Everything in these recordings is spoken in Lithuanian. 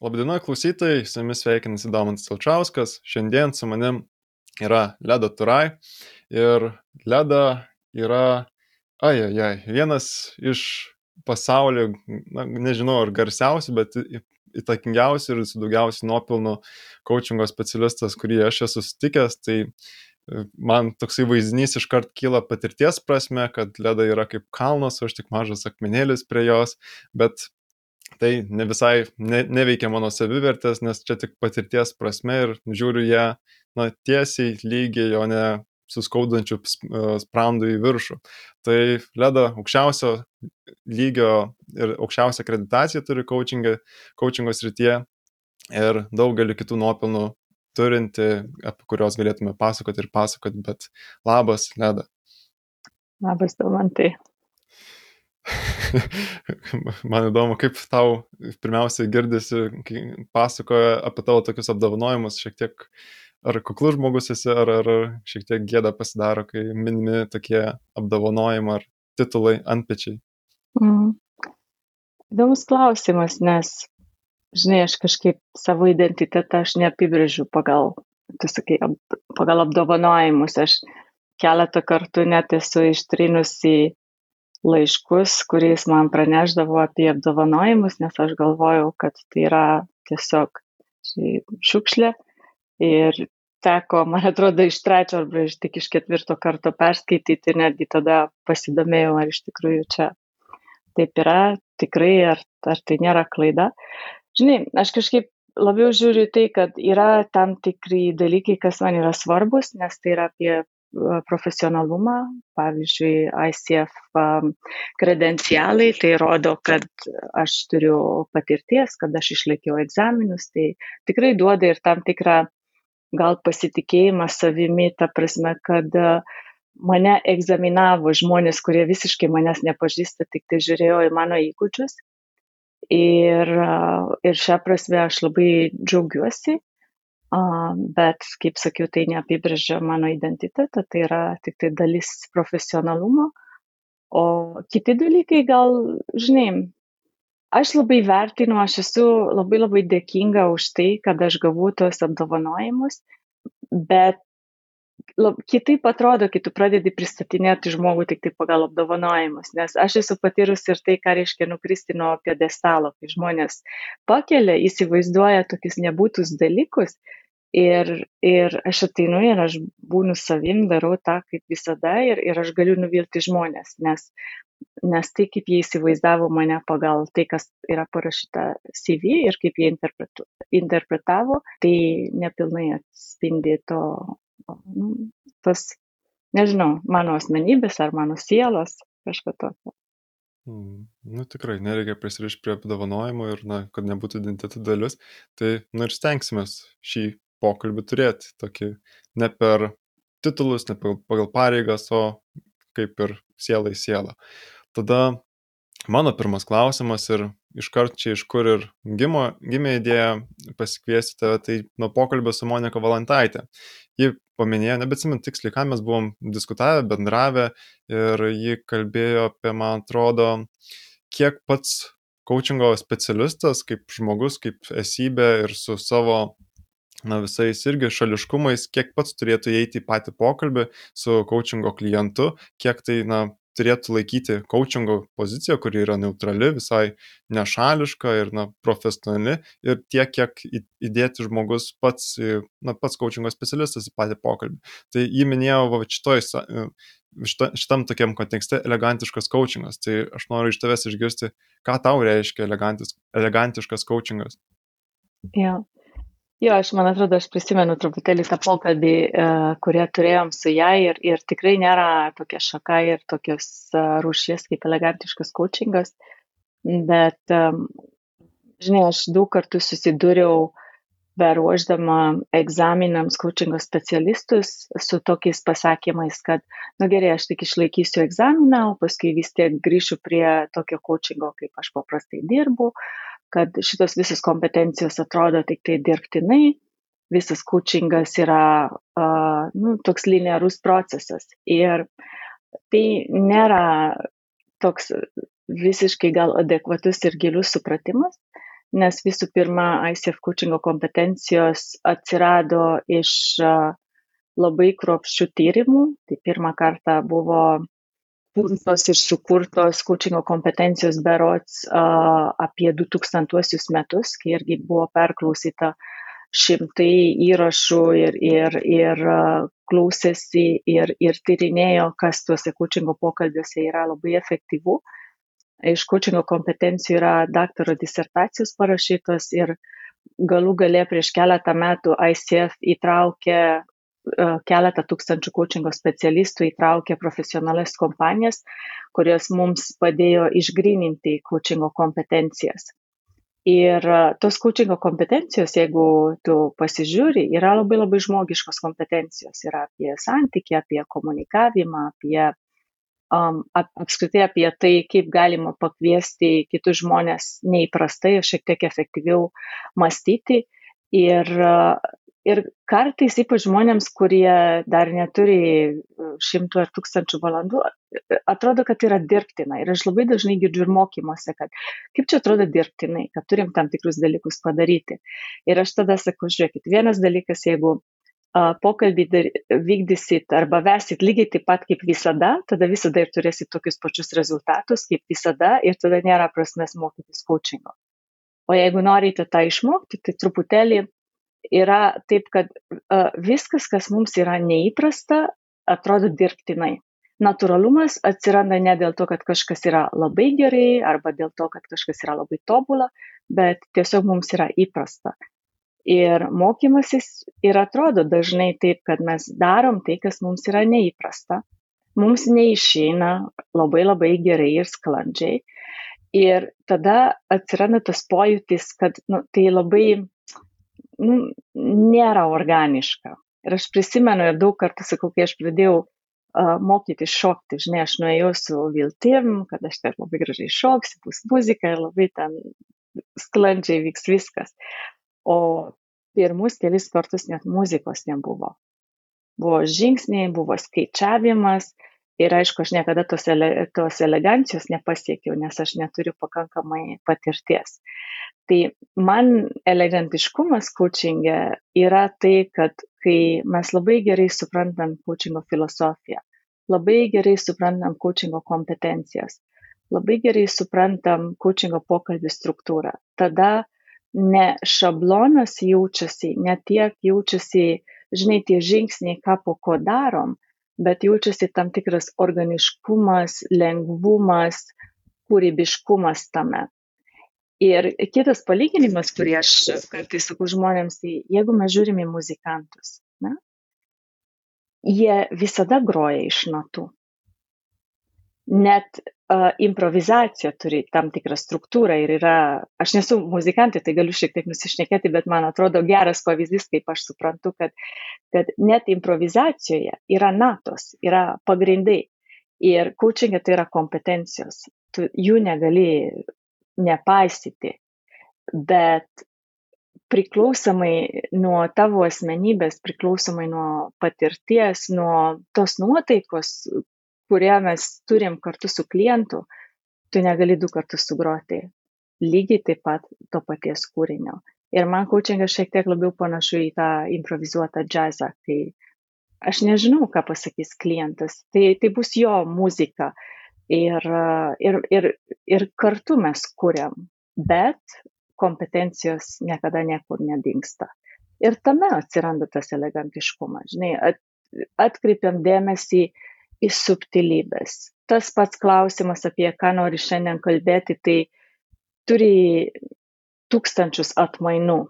Labdiena klausytojai, su jumis sveikinasi Domantas Tilčiauskas. Šiandien su manim yra Leda Turai. Ir Leda yra, ajajai, vienas iš pasaulio, na, nežinau ar garsiausių, bet įtakingiausių ir su daugiausiai nuopilnų coachingo specialistas, kurį aš esu sutikęs. Tai e, man toksai vaizdinys iškart kyla patirties prasme, kad Leda yra kaip kalnas, aš tik mažas akmenėlis prie jos, bet tai ne visai ne, neveikia mano savivertės, nes čia tik patirties prasme ir žiūriu ją na, tiesiai, lygiai, o ne suskaudančių e, sprandų į viršų. Tai Leda aukščiausio lygio ir aukščiausią akreditaciją turi coachingo, srityje ir daugelį kitų nuopelnų turinti, apie kuriuos galėtume pasakoti ir pasakoti, bet labas, Leda. Labas, Domantai. Man įdomu, kaip tau pirmiausia girdisi, kai pasakoja apie tavo tokius apdovanojimus, šiek tiek ar kuklus žmogus esi, ar, ar šiek tiek gėda pasidaro, kai minimi tokie apdovanojimai ar titulai antpečiai. Mm. Įdomus klausimas, nes, žinai, aš kažkaip savo identitetą aš neapibrėžiu pagal, tu sakai, pagal apdovanojimus. Aš keletą kartų net esu ištrynusi laiškus, kuriais man praneždavo apie apdovanojimus, nes aš galvojau, kad tai yra tiesiog šiukšlė. Ir teko, man atrodo, iš trečio arba iš tik iš ketvirto karto perskaityti netgi tada pasidomėjau, ar iš tikrųjų čia taip yra, tikrai, ar, ar tai nėra klaida. Žinai, aš kažkaip labiau žiūriu tai, kad yra tam tikri dalykai, kas man yra svarbus, nes tai yra apie profesionalumą. Pavyzdžiui, ICF kredencialai, tai rodo, kad aš turiu patirties, kad aš išlaikiau egzaminus, tai tikrai duoda ir tam tikrą gal pasitikėjimą savimi, ta prasme, kad mane egzaminavo žmonės, kurie visiškai manęs nepažįsta, tik tai žiūrėjo į mano įgūdžius. Ir, ir šią prasme aš labai džiaugiuosi bet, kaip sakiau, tai neapibrėžia mano identitetą, tai yra tik tai dalis profesionalumo. O kiti dalykai gal, žinai, aš labai vertinu, aš esu labai labai dėkinga už tai, kad aš gavau tos apdovanojimus, bet lab, kitaip atrodo, kai tu pradedi pristatinėti žmogų tik tai pagal apdovanojimus, nes aš esu patyrus ir tai, ką reiškia nukristi nuo piedestalo, kai žmonės pakelia, įsivaizduoja tokius nebūtus dalykus Ir, ir aš ateinu ir aš būnu savim, darau tą kaip visada ir, ir aš galiu nuvilti žmonės, nes, nes tai, kaip jie įsivaizdavo mane pagal tai, kas yra parašyta CV ir kaip jie interpretavo, tai nepilnai atspindi to, nu, tas, nežinau, mano asmenybės ar mano sielos, kažką tokio. Mm, nu tikrai, nereikia prisirišti prie apdovanojimų ir, na, kad nebūtų identitetų dalis, tai, nu ir stengsime šį pokalbį turėti, tokį ne per titulus, ne pagal pareigas, o kaip ir siela į sielą. Tada mano pirmas klausimas ir iškart čia iš kur ir gimo, gimė idėja pasikviesti tave, tai nuo pokalbio su Monika Valantaitė. Ji paminėjo, nebeatsimint tiksliai, ką mes buvom diskutavę, bendravę ir ji kalbėjo apie, man atrodo, kiek pats coachingo specialistas, kaip žmogus, kaip esybė ir su savo na, visais irgi šališkumais, kiek pats turėtų įeiti į patį pokalbį su coachingo klientu, kiek tai, na, turėtų laikyti coachingo poziciją, kuri yra neutrali, visai nešališka ir na, profesionali ir tiek, kiek įdėti žmogus pats, na, pats coachingo specialistas į patį pokalbį. Tai jį minėjau va, šitoj, šita, šitam tokiam kontekste elegantiškas coachingas. Tai aš noriu iš tavęs išgirsti, ką tau reiškia elegantiškas coachingas. Ja. Jo, aš man atrodo, aš prisimenu truputėlį tą pokalbį, uh, kurį turėjom su ją ir, ir tikrai nėra tokia šaka ir tokios uh, rūšies kaip elegantiškas coachingas, bet, um, žinai, aš daug kartų susidūriau beruoždama egzaminams coachingo specialistus su tokiais pasakymais, kad, nu, gerai, aš tik išlaikysiu egzaminą, o paskui vis tiek grįšiu prie tokio coachingo, kaip aš paprastai dirbu. Uh, kad šitos visos kompetencijos atrodo tik tai dirbtinai, visas coachingas yra uh, nu, toks linearus procesas. Ir tai nėra toks visiškai gal adekvatus ir gilus supratimas, nes visų pirma, ICF coachingo kompetencijos atsirado iš labai kruopščių tyrimų. Tai pirmą kartą buvo kurtos ir sukurtos coachingo kompetencijos berots apie 2000 metus, kai irgi buvo perklausyta šimtai įrašų ir, ir, ir klausėsi ir, ir tyrinėjo, kas tuose coachingo pokalbiuose yra labai efektyvu. Iš coachingo kompetencijų yra daktaro disertacijos parašytos ir galų gale prieš keletą metų ICF įtraukė keletą tūkstančių coachingo specialistų įtraukė profesionalias kompanijas, kurios mums padėjo išgrininti coachingo kompetencijas. Ir tos coachingo kompetencijos, jeigu tu pasižiūri, yra labai labai žmogiškos kompetencijos. Yra apie santykį, apie komunikavimą, apie um, ap, apskritai apie tai, kaip galima pakviesti kitus žmonės neįprastai, šiek tiek efektyviau mąstyti. Ir ir kartais ypač žmonėms, kurie dar neturi e, šimtų ar tūkstančių valandų, e, atrodo, kad yra dirbtina. Ir aš labai dažnai girdžiu ir mokymuose, kad kaip čia atrodo dirbtinai, kad turim tam tikrus dalykus padaryti. Ir aš tada sakau, žiūrėkit, vienas dalykas, jeigu pokalbį vykdysit arba vesit lygiai taip pat kaip visada, tada visada ir turėsit tokius pačius rezultatus kaip visada ir tada nėra prasmės mokytis coachingo. O jeigu norite tą išmokti, tai truputėlį yra taip, kad viskas, kas mums yra neįprasta, atrodo dirbtinai. Natūralumas atsiranda ne dėl to, kad kažkas yra labai gerai arba dėl to, kad kažkas yra labai tobula, bet tiesiog mums yra įprasta. Ir mokymasis ir atrodo dažnai taip, kad mes darom tai, kas mums yra neįprasta. Mums neišeina labai labai gerai ir sklandžiai. Ir tada atsiranda tas pojūtis, kad nu, tai labai nu, nėra organiška. Ir aš prisimenu ir daug kartų sakau, kai aš pradėjau uh, mokyti šokti, žinai, aš nuėjau su viltim, kad aš ten labai gražiai šoksiu, bus muzika ir labai ten sklandžiai vyks viskas. O pirmus kelis kartus net muzikos nebuvo. Buvo žingsniai, buvo skaičiavimas ir aišku, aš niekada tos, ele, tos elegancijos nepasiekiau, nes aš neturiu pakankamai patirties. Tai man elegantiškumas coachingė yra tai, kad kai mes labai gerai suprantam coachingo filosofiją, labai gerai suprantam coachingo kompetencijas, labai gerai suprantam coachingo pokalbį struktūrą, tada ne šablonas jaučiasi, ne tiek jaučiasi, žinai, tie žingsniai, ką po ko darom, bet jaučiasi tam tikras organiškumas, lengvumas, kūrybiškumas tame. Ir kitas palyginimas, kurį aš kartais sakau žmonėms, tai jeigu mes žiūrime į muzikantus, na, jie visada groja iš natų. Net uh, improvizacija turi tam tikrą struktūrą ir yra, aš nesu muzikantė, tai galiu šiek tiek nusišnekėti, bet man atrodo geras pavyzdys, kaip aš suprantu, kad, kad net improvizacijoje yra natos, yra pagrindai. Ir coachingė tai yra kompetencijos. Tu jų negali nepaisyti, bet priklausomai nuo tavo asmenybės, priklausomai nuo patirties, nuo tos nuotaikos, kurią mes turim kartu su klientu, tu negali du kartus sugroti lygiai taip pat to paties kūrinio. Ir man coachingas šiek tiek labiau panašu į tą improvizuotą džiazą, kai aš nežinau, ką pasakys klientas. Tai, tai bus jo muzika, ir, ir, ir, ir kartu mes kuriam, bet kompetencijos niekada niekur nedingsta. Ir tame atsiranda tas elegantiškumas. Žinai, at, atkreipiam dėmesį į subtilybės. Tas pats klausimas, apie ką nori šiandien kalbėti, tai turi tūkstančius atmainų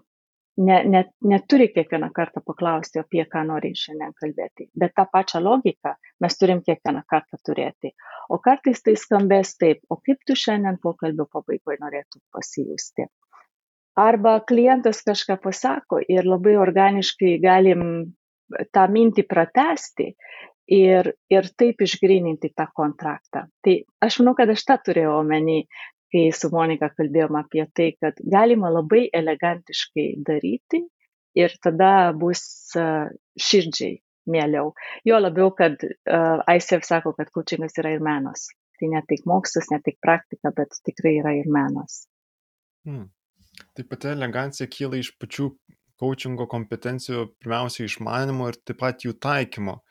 ne, ne, neturi kiekvieną kartą paklausti, apie ką nori šiandien kalbėti. Bet tą pačią logiką mes turim kiekvieną kartą turėti. O kartais tai skambės taip, o kaip tu šiandien pokalbio pabaigoje norėtum pasijusti. Arba klientas kažką pasako ir labai organiškai galim tą mintį pratesti ir, ir taip išgrininti tą kontraktą. Tai aš manau, kad aš tą turėjau omeny, kai su Monika kalbėjom apie tai, kad galima labai elegantiškai daryti ir tada bus širdžiai mieliau. Jo labiau, kad uh, ICF sako, kad coachingas yra ir menas. Tai ne tik mokslas, ne tik praktika, bet tikrai yra ir menas. Hmm. Tai pati elegancija kyla iš pačių coachingo kompetencijų, pirmiausia, išmanimo ir taip pat jų taikymo.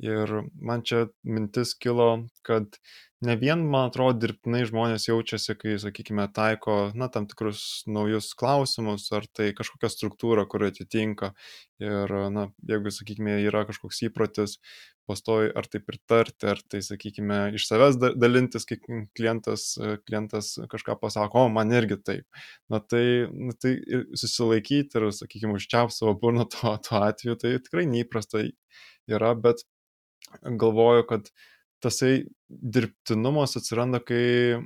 Ir man čia mintis kilo, kad ne vien, man atrodo, dirbtinai žmonės jaučiasi, kai, sakykime, taiko, na, tam tikrus naujus klausimus, ar tai kažkokia struktūra, kuri atitinka. Ir, na, jeigu, sakykime, yra kažkoks įprotis, pastoji ar tai pritarti, ar tai, sakykime, iš savęs dalintis, kai klientas, klientas kažką pasako, o man irgi taip. Na tai, na, tai susilaikyti ir, sakykime, užčiaupti savo burną tuo, tuo atveju, tai tikrai neįprasta yra, bet galvoju, kad tasai dirbtinumas atsiranda, kai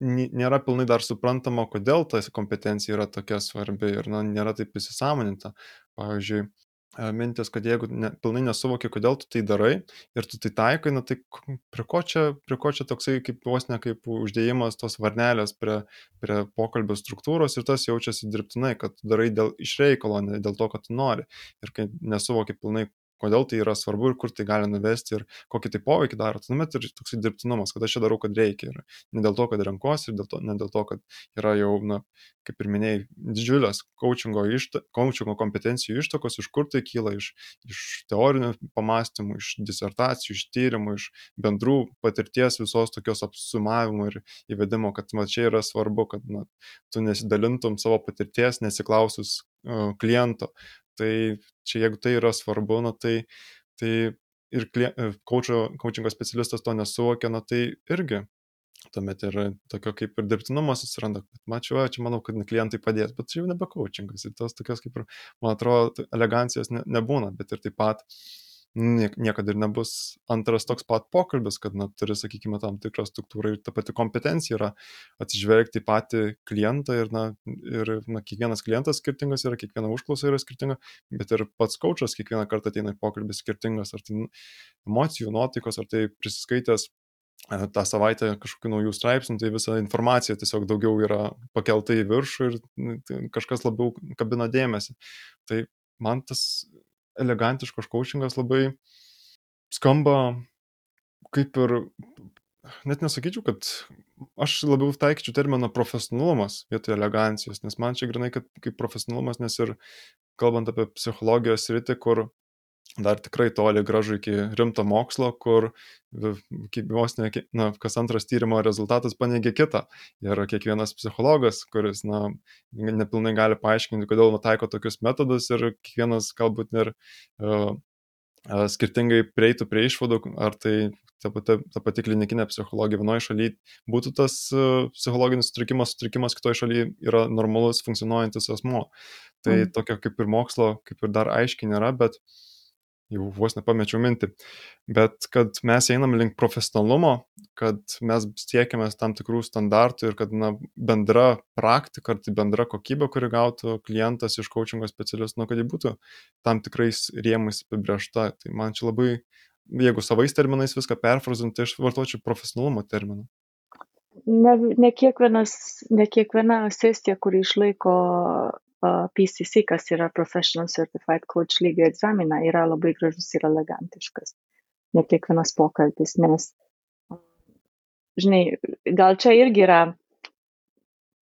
nėra pilnai dar suprantama, kodėl ta kompetencija yra tokia svarbi ir na, nėra taip įsisamoninta. Pavyzdžiui, mintis, kad jeigu ne, pilnai nesuvoki, kodėl tu tai darai ir tu tai taikai, na tai prie ko čia, prie ko čia toksai kaip vos ne kaip uždėjimas tos varnelės prie, prie pokalbio struktūros ir tas jaučiasi dirbtinai, kad darai dėl išreikalo, ne dėl to, kad tu nori. Ir kai nesuvoki pilnai, kodėl tai yra svarbu ir kur tai gali nuvesti ir kokį tai poveikį daro. Tuomet ir toksai dirbtinumas, kad aš čia darau, kad reikia. Ir ne dėl to, kad renkuosi, ir dėl to, ne dėl to, kad yra jau, na, kaip ir minėjai, didžiulės coachingo, išta, coachingo kompetencijų ištakos, iš kur tai kyla, iš, iš teorinių pamastymų, iš disertacijų, iš tyrimų, iš bendrų patirties visos tokios apsumavimo ir įvedimo, kad man čia yra svarbu, kad na, tu nesidalintum savo patirties, nesiklausus kliento, Tai čia jeigu tai yra svarbu, na, tai, tai ir coachingo specialistas to nesuvokia, na, tai irgi tuomet ir tokio kaip ir dirbtinumas atsiranda. Mačiau, čia manau, kad klientai padės, bet čia jau nebe coachingas. Ir tos tokios kaip ir, man atrodo, elegancijos ne, nebūna, bet ir taip pat uh, niekada ir nebus antras toks pat pokalbis, kad na, turi, sakykime, tam tikrą struktūrą ir ta pati kompetencija yra atsižvelgti į patį klientą ir, na, ir na, kiekvienas klientas skirtingas yra, kiekviena užklausa yra skirtinga, bet ir pats kočas kiekvieną kartą ateina į pokalbį skirtingas, ar tai emocijų, nuotaikos, ar tai prisiskaitęs e, tą savaitę kažkokių naujų straipsnių, tai visa informacija tiesiog daugiau yra pakelta į viršų ir kažkas labiau kabina dėmesį. Tai man tas elegantiškas coachingas labai skamba kaip ir, net nesakyčiau, kad aš labiau taikyčiau terminą profesionalumas vietoj elegancijos, nes man čia grinai, kad kaip profesionalumas, nes ir kalbant apie psichologijos rytį, kur dar tikrai toli gražu iki rimto mokslo, kur vos ne, na, kas antras tyrimo rezultatas paneigia kitą. Ir kiekvienas psichologas, kuris, na, nepilnai gali paaiškinti, kodėl nutaiko tokius metodus ir kiekvienas galbūt ir uh, skirtingai prieitų prie išvadų, ar tai ta pati, ta pati klinikinė psichologija vienoje šalyje būtų tas uh, psichologinis sutrikimas, sutrikimas kitoje šalyje yra normalus funkcionuojantis asmo. Tai mm. tokio kaip ir mokslo, kaip ir dar aiškiai nėra, bet uh, jau vos nepamečiau mintį, bet kad mes einam link profesionalumo, kad mes siekiame tam tikrų standartų ir kad na, bendra praktika, ar tai bendra kokybė, kuri gautų klientas iš coachingo specialistų, nu, kad ji būtų tam tikrais rėmais apibriešta. Tai man čia labai, jeigu savais terminais viską perfrazuojant, tai aš vartočiau profesionalumo terminą. Ne, ne, kiekvienas, ne kiekviena sesija, kuri išlaiko PCC, kas yra Professional Certified Coach lygio egzaminą, yra labai gražus ir elegantiškas. Ne kiekvienas pokalbis, nes, žinai, gal čia irgi yra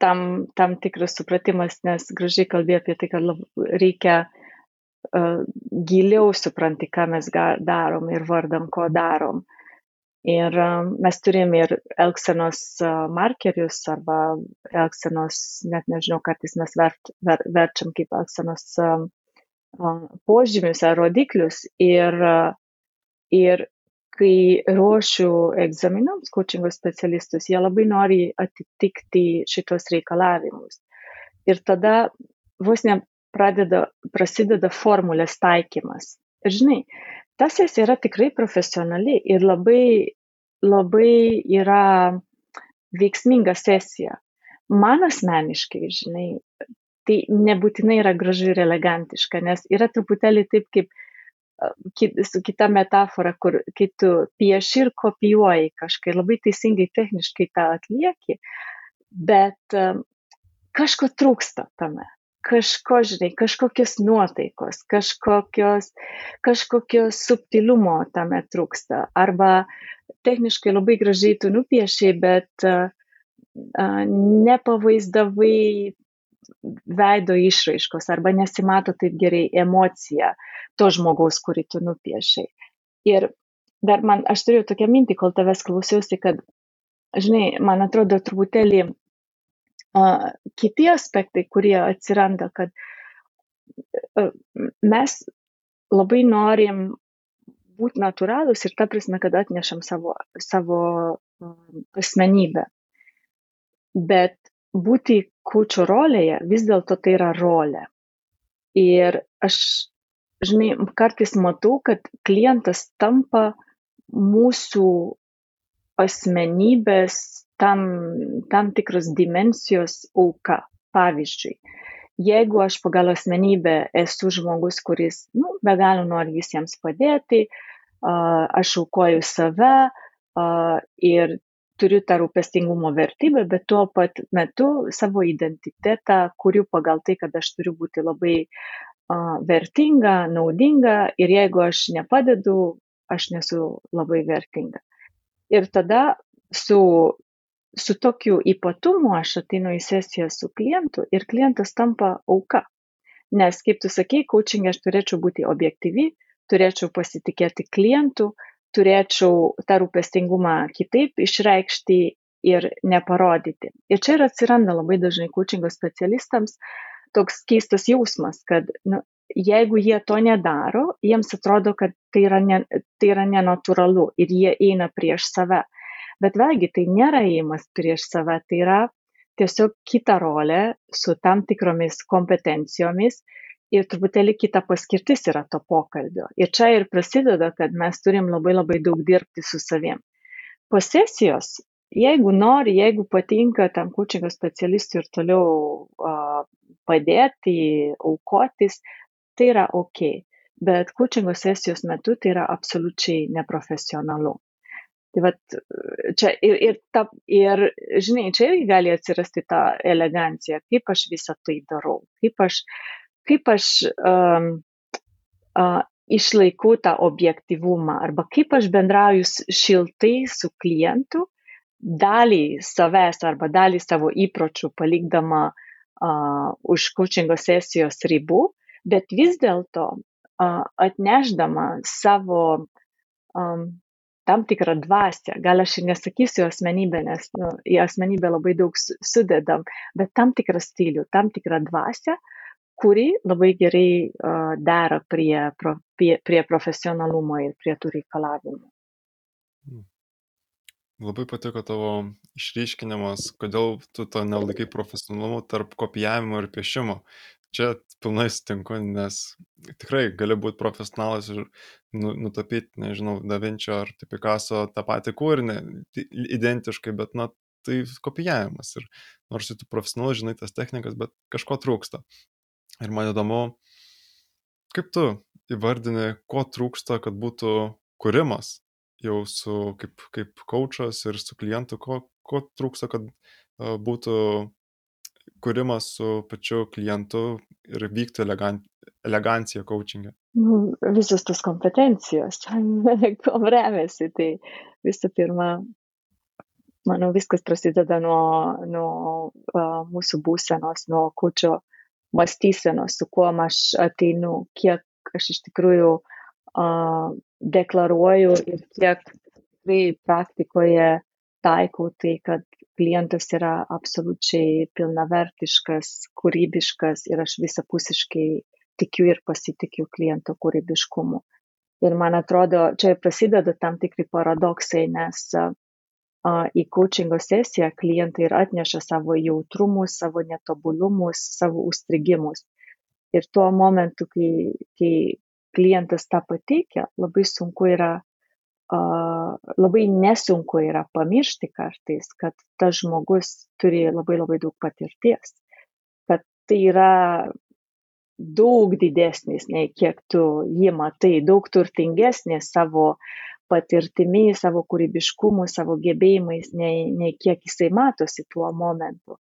tam, tam tikras supratimas, nes gražiai kalbėjo apie tai, kad reikia uh, giliau supranti, ką mes darom ir vardam, ko darom. Uh, Ir mes turim ir elgsenos markerius arba elgsenos, net nežinau, kartais mes vert, ver, verčiam kaip elgsenos požymius ar rodiklius. Ir, ir kai ruošiu egzaminams coachingo specialistus, jie labai nori atitikti šitos reikalavimus. Ir tada vos ne pradeda, prasideda formulės taikymas. Ir žinai, sesija yra tikrai profesionali ir labai, labai yra veiksminga sesija. Man asmeniškai, žinai, tai nebūtinai yra graži ir elegantiška, nes yra truputėlį taip kaip su kita metafora, kur kai tu pieši ir kopijuoji kažkai labai teisingai techniškai tą atlieki, bet kažko trūksta tame kažko, žinai, kažkokios nuotaikos, kažkokios, kažkokios subtilumo tame trūksta. Arba techniškai labai gražiai tu nupiešiai, bet uh, nepavaizdavai veido išraiškos arba nesimato taip gerai emocija to žmogaus, kurį tu nupiešiai. Ir dar man, aš turėjau tokią mintį, kol tavęs klausiausi, kad, žinai, man atrodo truputėlį kiti aspektai, kurie atsiranda, kad uh, mes labai norim būti natūralūs ir ta prasme, kad atnešam savo, savo asmenybę. Bet būti kučio rolėje vis dėlto tai yra rolė. Ir aš, žinai, kartais matau, kad klientas tampa mūsų asmenybės tam, tam tikros dimensijos auka. Pavyzdžiui, jeigu aš pagal asmenybę esu žmogus, kuris nu, be galo nori visiems padėti, aš aukoju save ir turiu tą rūpestingumo vertybę, bet tuo pat metu savo identitetą kuriu pagal tai, kad aš turiu būti labai vertinga, naudinga ir jeigu aš nepadedu, aš nesu labai vertinga. Ir tada su su tokiu ypatumu aš ateinu į sesiją su klientu ir klientas tampa auka. Nes, kaip tu sakei, coachingė aš turėčiau būti objektyvi, turėčiau pasitikėti klientu, turėčiau tą rūpestingumą kitaip išreikšti ir neparodyti. Ir čia ir atsiranda labai dažnai coachingo specialistams toks keistas jausmas, kad nu, jeigu jie to nedaro, jiems atrodo, kad tai yra, ne, tai yra nenatūralu ir jie eina prieš save. Bet vėlgi tai nėra įimas prieš save, tai yra tiesiog kita rolė su tam tikromis kompetencijomis ir truputėlį kita paskirtis yra to pokalbio. Ir čia ir prasideda, kad mes turim labai labai daug dirbti su savim. Po sesijos, jeigu nori, jeigu patinka tam kučingo specialistui ir toliau uh, padėti, aukotis, tai yra ok. Bet kučingo sesijos metu tai yra absoliučiai neprofesionalu. Tai vat, čia ir, ir, ta, ir, žinai, čia irgi gali atsirasti ta elegancija, kaip aš visą tai darau, kaip aš, kaip aš um, uh, išlaikau tą objektivumą arba kaip aš bendrauju šiltai su klientu, dalį savęs arba dalį savo įpročių palikdama uh, už coachingo sesijos ribų, bet vis dėlto uh, atneždama savo um, tam tikrą dvasią. Gal aš ir nesakysiu asmenybę, nes nu, į asmenybę labai daug sudedam, bet tam tikrą stilių, tam tikrą dvasią, kuri labai gerai uh, dera prie, prie, prie profesionalumo ir prie tų reikalavimų. Hmm. Labai patiko tavo išryškinimas, kodėl tu to nelaikai profesionalumu tarp kopijavimo ir piešimo čia pilnai sutinku, nes tikrai gali būti profesionalas ir nu, nutapyti, nežinau, Da Vinčio ar tai Picasso tą patį kūrinį identiškai, bet, na, tai kopijavimas. Ir nors tu profesionalus žinai tas technikas, bet kažko trūksta. Ir man įdomu, kaip tu įvardini, ko trūksta, kad būtų kūrimas jau su kaip, kaip coachas ir su klientu, ko, ko trūksta, kad būtų kūrimas su pačiu klientu ir vyktų elegan, elegancija coachingė? Nu, visos tos kompetencijos, kom remiasi, tai visų pirma, manau, viskas prasideda nuo, nuo uh, mūsų būsenos, nuo kučio mąstysenos, su kuo aš ateinu, kiek aš iš tikrųjų uh, deklaruoju ir kiek tikrai praktikoje taikau tai, kad klientas yra absoliučiai pilnavertiškas, kūrybiškas ir aš visapusiškai tikiu ir pasitikiu kliento kūrybiškumu. Ir man atrodo, čia prasideda tam tikri paradoksai, nes į coachingo sesiją klientai ir atneša savo jautrumus, savo netobulumus, savo užstrigimus. Ir tuo momentu, kai, kai klientas tą pateikia, labai sunku yra labai nesunku yra pamiršti kartais, kad tas žmogus turi labai labai daug patirties, kad tai yra daug didesnis nei kiek tu jį matai, daug turtingesnis savo patirtimi, savo kūrybiškumu, savo gebėjimais, nei, nei kiek jisai matosi tuo momentu.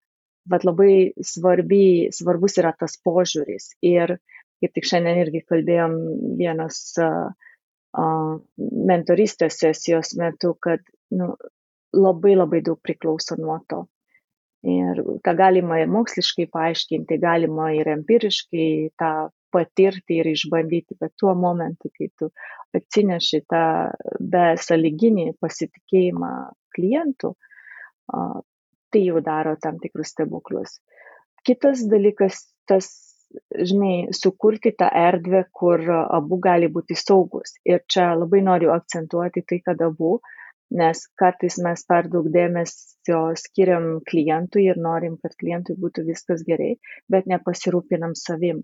Bet labai svarbi, svarbus yra tas požiūris. Ir kaip tik šiandien irgi kalbėjom vienas uh, mentorystės sesijos metu, kad nu, labai labai daug priklauso nuo to. Ir tą galima ir moksliškai paaiškinti, galima ir empiriškai tą patirti ir išbandyti, bet tuo momentu, kai tu atsineši tą besaliginį pasitikėjimą klientų, tai jau daro tam tikrus stebuklus. Kitas dalykas, tas, žinai, sukurti tą erdvę, kur abu gali būti saugus. Ir čia labai noriu akcentuoti tai, kad abu nes kartais mes per daug dėmesio skiriam klientui ir norim, kad klientui būtų viskas gerai, bet nepasirūpinam savim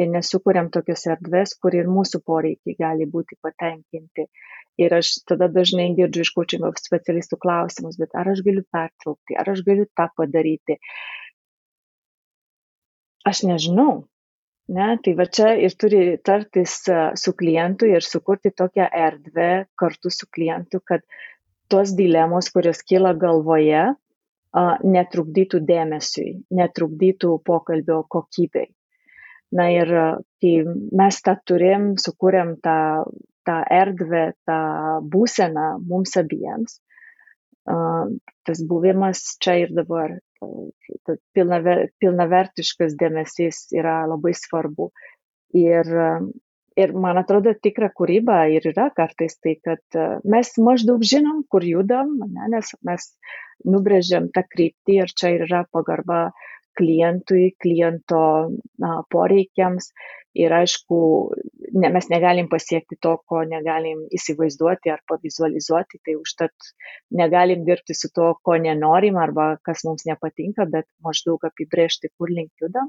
ir nesukuriam tokios erdvės, kur ir mūsų poreikiai gali būti patenkinti. Ir aš tada dažnai girdžiu iš coachingo specialistų klausimus, bet ar aš galiu pertraukti, ar aš galiu tą padaryti. Aš nežinau. Ne, tai va čia ir turi tartis su klientu ir sukurti tokią erdvę kartu su klientu, kad tos dilemos, kurios kyla galvoje, netrukdytų dėmesiui, netrukdytų pokalbio kokybei. Na ir kai mes tą turim, sukūrėm tą, tą erdvę, tą būseną mums abiems, tas buvimas čia ir dabar, pilnaver, pilnavertiškas dėmesys yra labai svarbu. Ir ir man atrodo tikra kūryba ir yra kartais tai, kad e, mes maždaug žinom, kur judam, ne, nes mes nubrėžiam tą kryptį ir čia yra pagarba klientui, kliento na, poreikiams. Ir aišku, ne, mes negalim pasiekti to, ko negalim įsivaizduoti ar pavizualizuoti, tai užtat negalim dirbti su to, ko nenorim arba kas mums nepatinka, bet maždaug apibrėžti, kur link judam.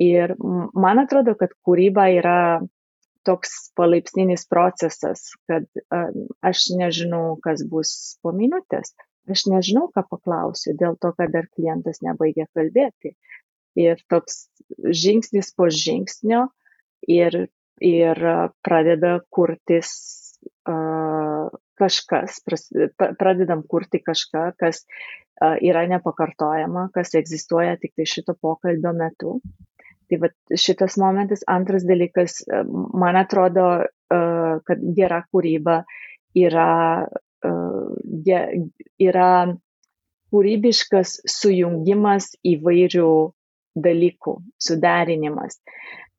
Ir man atrodo, kad kūryba yra toks palaipsninis procesas, kad aš nežinau, kas bus po minutės, aš nežinau, ką paklausiu, dėl to, kad dar klientas nebaigia kalbėti. Ir toks žingsnis po žingsnio ir, ir pradeda kurtis uh, kažkas, pradedam kurti kažką, kas uh, yra nepakartojama, kas egzistuoja tik tai šito pokalbio metu. Tai va šitas momentas. Antras dalykas, man atrodo, kad gera kūryba yra, yra kūrybiškas sujungimas įvairių dalykų, suderinimas.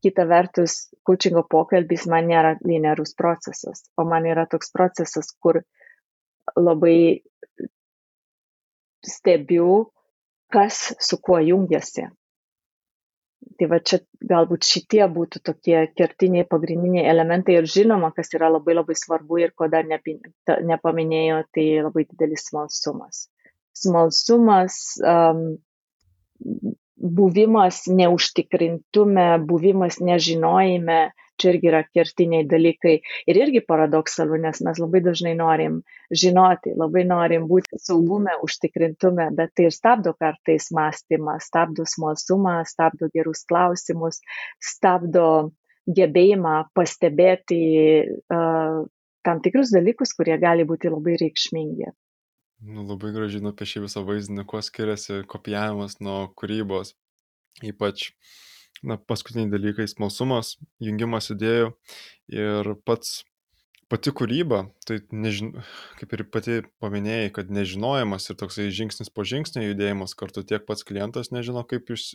Kita vertus, coachingo pokalbis man nėra linearus procesas, o man yra toks procesas, kur labai stebiu, kas su kuo jungiasi. Tai va čia galbūt šitie būtų tokie kertiniai pagrindiniai elementai ir žinoma, kas yra labai labai svarbu ir ko dar nepaminėjo, tai labai didelis smalsumas. Smalsumas, um, buvimas neužtikrintume, buvimas nežinojime, čia irgi yra kertiniai dalykai ir irgi paradoksalu, nes mes labai dažnai norim žinoti, labai norim būti saugume, užtikrintume, bet tai ir stabdo kartais mąstymą, stabdo smalsumą, stabdo gerus klausimus, stabdo gebėjimą pastebėti uh, tam tikrus dalykus, kurie gali būti labai reikšmingi. Nu, labai gražiai nupiešė visą vaizdinį, kuo skiriasi kopijavimas nuo kūrybos. Ypač na, paskutiniai dalykai - smalsumas, jungimas idėjų ir pats, pati kūryba, tai nežin, kaip ir pati paminėjai, kad nežinojimas ir toksai žingsnis po žingsnio judėjimas kartu tiek pats klientas nežino, kaip, jūs,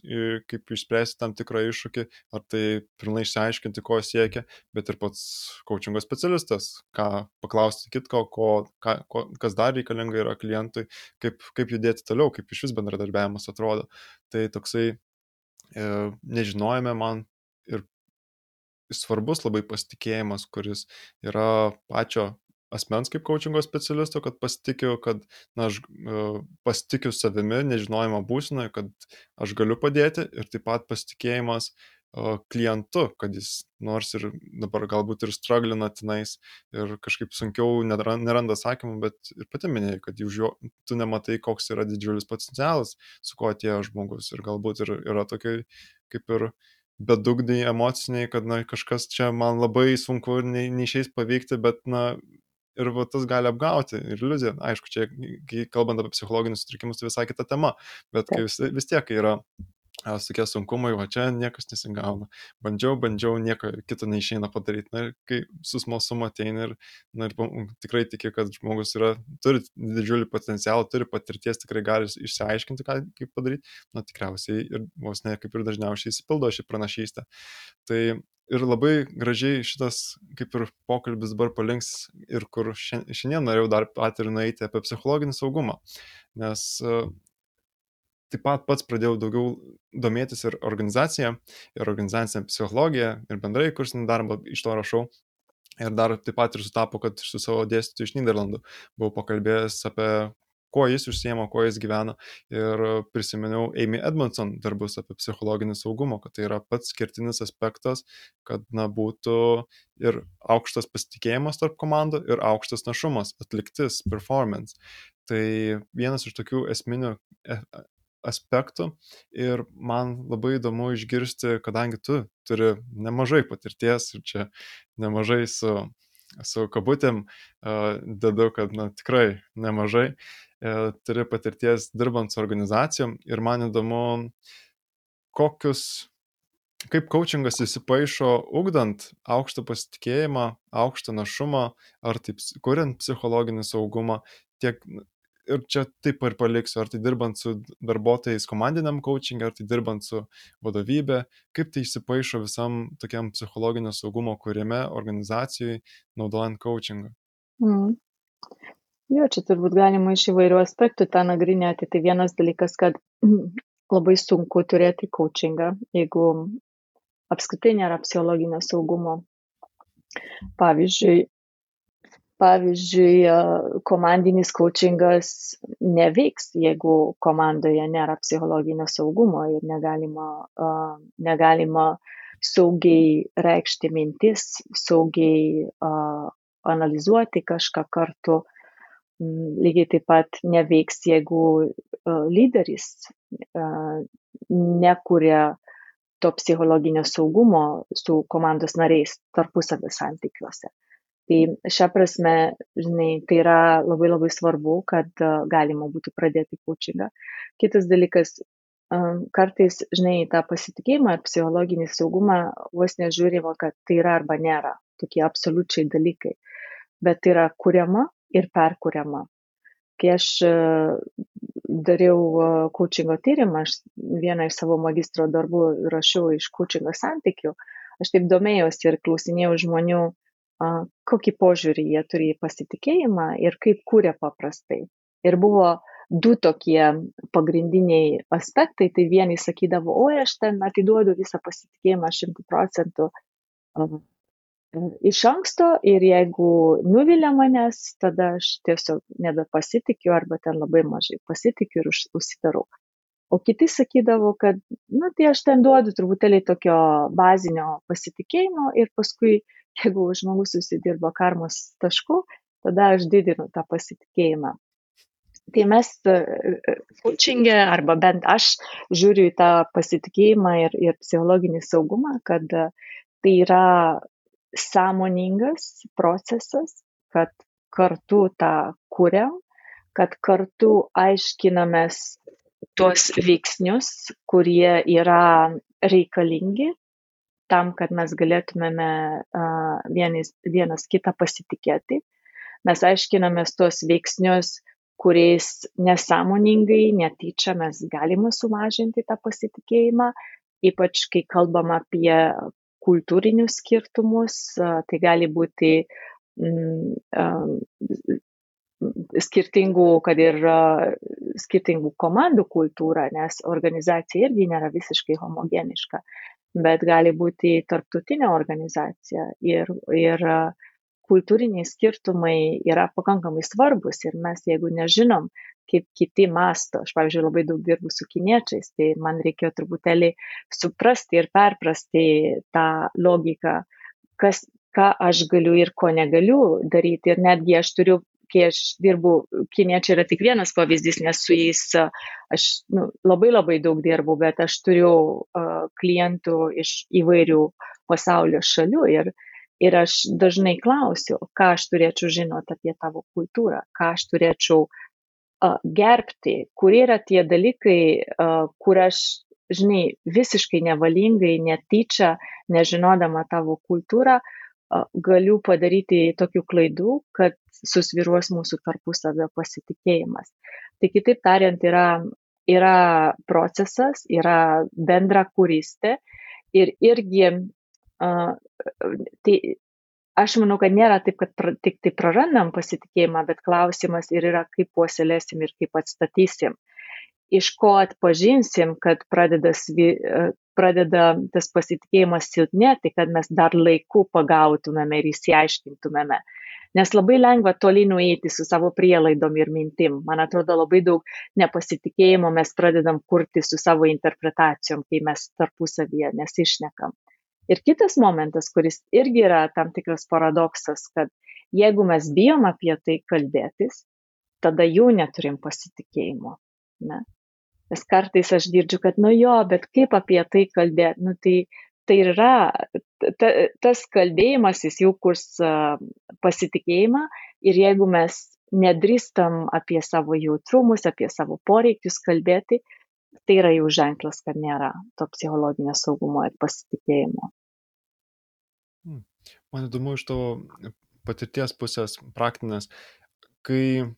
kaip išspręsti tam tikrą iššūkį, ar tai pilnai išsiaiškinti, ko siekia, bet ir pats coachingo specialistas, ką paklausti kitko, ko, ką, ko, kas dar reikalinga yra klientui, kaip, kaip judėti toliau, kaip iš vis bendradarbiavimas atrodo. Tai toksai E, nežinojime man svarbus labai pasitikėjimas, kuris yra pačio asmens kaip coachingo specialisto, kad pasitikiu, kad na, aš uh, pasitikiu savimi, nežinojimo būsinoje, kad aš galiu padėti ir taip pat pasitikėjimas klientu, kad jis nors ir dabar galbūt ir struglina tenais ir kažkaip sunkiau neranda atsakymų, bet ir pati minėjai, kad jo tu nematai, koks yra didžiulis potencialas, su kuo atėjo žmogus ir galbūt ir yra tokie kaip ir bedugniai emociniai, kad na, kažkas čia man labai sunku ir nei, neišeis paveikti, bet na, ir va, tas gali apgauti ir iliuziją. Aišku, čia, kai kalbant apie psichologinius sutrikimus, tai visai kita tema, bet vis, vis tiek yra tokie sunkumai, o čia niekas nesigauna. Bandžiau, bandžiau, nieko kito neišeina padaryti. Na ir kai su smalsumu ateina ir, na, ir tikrai tikiu, kad žmogus yra, turi didžiulį potencialą, turi patirties, tikrai gali išsiaiškinti, ką, kaip padaryti, na tikriausiai ir vos ne kaip ir dažniausiai įsipildo šį pranašystę. Tai ir labai gražiai šitas kaip ir pokalbis dabar palinks ir kur šiandien norėjau dar ir nueiti apie psichologinį saugumą, nes taip pat pats pradėjau daugiau domėtis ir organizacija, ir organizacinė psichologija, ir bendrai kursinį darbą iš to rašau. Ir dar taip pat ir sutapo, kad su savo dėstytoju iš Niderlandų buvau pakalbėjęs apie kuo jis užsiema, kuo jis gyvena. Ir prisiminiau Amy Edmondson darbus apie psichologinį saugumą, kad tai yra pats skirtinis aspektas, kad na, būtų ir aukštas pasitikėjimas tarp komandų, ir aukštas našumas, atliktis, performance. Tai vienas iš tokių esminių e, aspektų ir man labai įdomu išgirsti, kadangi tu turi nemažai patirties ir čia nemažai su, su kabutėm dedu, kad na, tikrai nemažai uh, turi patirties dirbant su organizacijom ir man įdomu, kokius kaip coachingas įsipaišo ugdant aukštą pasitikėjimą, aukštą našumą, ar taip kuriant psichologinį saugumą, tiek ir čia taip ir paliksiu, ar tai dirbant su darbuotojais komandiniam coaching, ar tai dirbant su vadovybė, kaip tai įsipaišo visam tokiam psichologinio saugumo kūrime organizacijai, naudojant coachingą. Mm. Jo, čia turbūt galima iš įvairių aspektų tą nagrinėti. Tai vienas dalykas, kad labai sunku turėti coachingą, jeigu apskritai nėra psichologinio saugumo. Pavyzdžiui, pavyzdžiui komandinis kaučingas neveiks jeigu komandoje nėra psichologinio saugumo ir negalima negalima saugiai reikšti mintis saugiai analizuoti kažką kartu. Lygiai taip pat neveiks jeigu lyderis nekuria to psichologinio saugumo su komandos nariais tarpusavio santykiuose tai šia prasme žinai tai yra labai labai svarbu kad galima būtų pradėti kaučingą kitas dalykas kartais žinai tą pasitikėjimą ir psichologinį saugumą vos nežiūrima kad tai yra arba nėra tokie absoliučiai dalykai bet tai yra kuriama ir perkuriama. Kai aš dariau kaučingo tyrimą aš vieną iš savo magistro darbų rašiau iš kaučingo santykių aš taip domėjausi ir klausinėjau žmonių kokį požiūrį jie turi į pasitikėjimą ir kaip kūrė paprastai. Ir buvo du tokie pagrindiniai aspektai. Tai vieni sakydavo, oi, aš ten atiduodu visą pasitikėjimą šimtų procentų iš anksto ir jeigu nuvilia manęs, tada aš tiesiog nebepasitikiu arba ten labai mažai pasitikiu ir užsidarau. O kiti sakydavo, kad, na, tai aš ten duodu truputėlį tokio bazinio pasitikėjimo ir paskui jeigu žmogus susidirbo karmos tašku, tada aš didinu tą pasitikėjimą. Tai mes coachingė, e, arba bent aš žiūriu į tą pasitikėjimą ir, ir psichologinį saugumą, kad tai yra sąmoningas procesas, kad kartu tą kuriam, kad kartu aiškinamės tuos veiksnius, kurie yra reikalingi tam, kad mes galėtumėme vienis, vienas kitą pasitikėti. Mes aiškinamės tuos veiksnius, kuriais nesąmoningai, netyčia mes galime sumažinti tą pasitikėjimą, ypač kai kalbam apie kultūrinius skirtumus, tai gali būti mm, skirtingų, kad ir skirtingų komandų kultūra, nes organizacija irgi nėra visiškai homogeniška bet gali būti tarptautinė organizacija ir, ir kultūriniai skirtumai yra pakankamai svarbus ir mes, jeigu nežinom, kaip kiti masto, aš, pavyzdžiui, labai daug dirbu su kiniečiais, tai man reikėjo truputėlį suprasti ir perprasti tą logiką, kas, ką aš galiu ir ko negaliu daryti. Ir netgi aš turiu kai aš dirbu, kiniečiai yra tik vienas pavyzdys, nes su jais aš nu, labai labai daug dirbu, bet aš turiu uh, klientų iš įvairių pasaulio šalių ir, ir aš dažnai klausiu, ką aš turėčiau žinoti apie tavo kultūrą, ką aš turėčiau uh, gerbti, kur yra tie dalykai, uh, kur aš žinai, visiškai nevalingai, netyčia, nežinodama tavo kultūrą, galiu padaryti tokių klaidų, kad susviruos mūsų tarpusavio pasitikėjimas. Tai kitaip tariant, yra, yra procesas, yra bendra kūrystė ir irgi uh, tai aš manau, kad nėra taip, kad pra, tik tai prarandam pasitikėjimą, bet klausimas ir yra, kaip puoselėsim ir kaip atstatysim. Iš ko atpažinsim, kad pradeda, pradeda tas pasitikėjimas silpnėti, kad mes dar laiku pagautumėme ir įsiaiškintumėme. Nes labai lengva toli nueiti su savo prielaidom ir mintim. Man atrodo, labai daug nepasitikėjimo mes pradedam kurti su savo interpretacijom, kai mes tarpusavyje nesišnekam. Ir kitas momentas, kuris irgi yra tam tikras paradoksas, kad jeigu mes bijom apie tai kalbėtis, tada jų neturim pasitikėjimo. Ne? Nes kartais aš girdžiu, kad nu jo, bet kaip apie tai kalbėti, nu tai, tai yra, ta, tas kalbėjimas jis jau kurs pasitikėjimą ir jeigu mes nedrįstam apie savo jautrumus, apie savo poreikius kalbėti, tai yra jau ženklas, kad nėra to psichologinio saugumo ir pasitikėjimo. Hmm. Man įdomu iš tavo patirties pusės praktinės, kai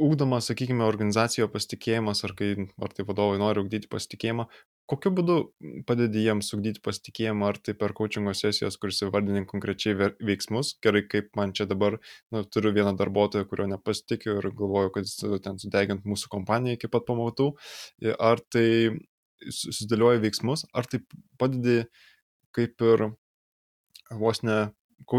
ūkdomas, sakykime, organizacijoje pasitikėjimas, ar kai, ar tai vadovai nori ugdyti pasitikėjimą, kokiu būdu padedi jiems ugdyti pasitikėjimą, ar tai per coachingo sesijas, kuris įvardini konkrečiai veiksmus, gerai, kaip man čia dabar, nu, turiu vieną darbuotoją, kurio nepasitikiu ir galvoju, kad jis ten sudegint mūsų kompaniją iki pat pamatų, ar tai susidėlioja veiksmus, ar tai padedi kaip ir vos ne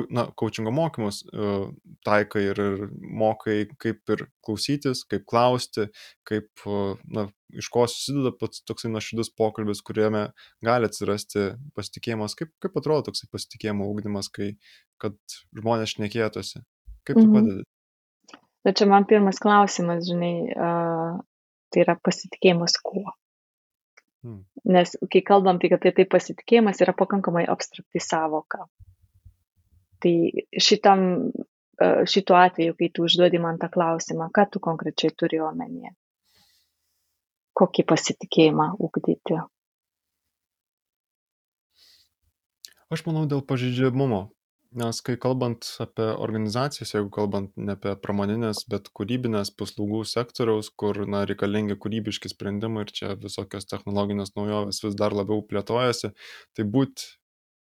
na, coachingo mokymus uh, taikai ir, ir mokai, kaip ir klausytis, kaip klausti, kaip, uh, na, iš ko susideda pats toksai nuoširdus pokalbis, kuriame gali atsirasti pasitikėjimas, kaip, kaip atrodo toksai pasitikėjimo ūkdymas, kai, kad žmonės šnekėtųsi, kaip tu mhm. padedi. Bet čia man pirmas klausimas, žinai, uh, tai yra pasitikėjimas kuo. Hmm. Nes kai kalbam tik apie tai pasitikėjimas yra pakankamai abstrakti savoka. Tai šitam, e, šituo atveju, kai tu užduodi man tą klausimą, ką tu konkrečiai turi omenyje? Kokį pasitikėjimą ugdyti? Aš manau dėl pažydžiamumo. Nes kai kalbant apie organizacijas, jeigu kalbant ne apie pramoninės, bet kūrybinės paslaugų sektoriaus, kur na, reikalingi kūrybiški sprendimai ir čia visokios technologinės naujovės vis dar labiau plėtojasi, tai būt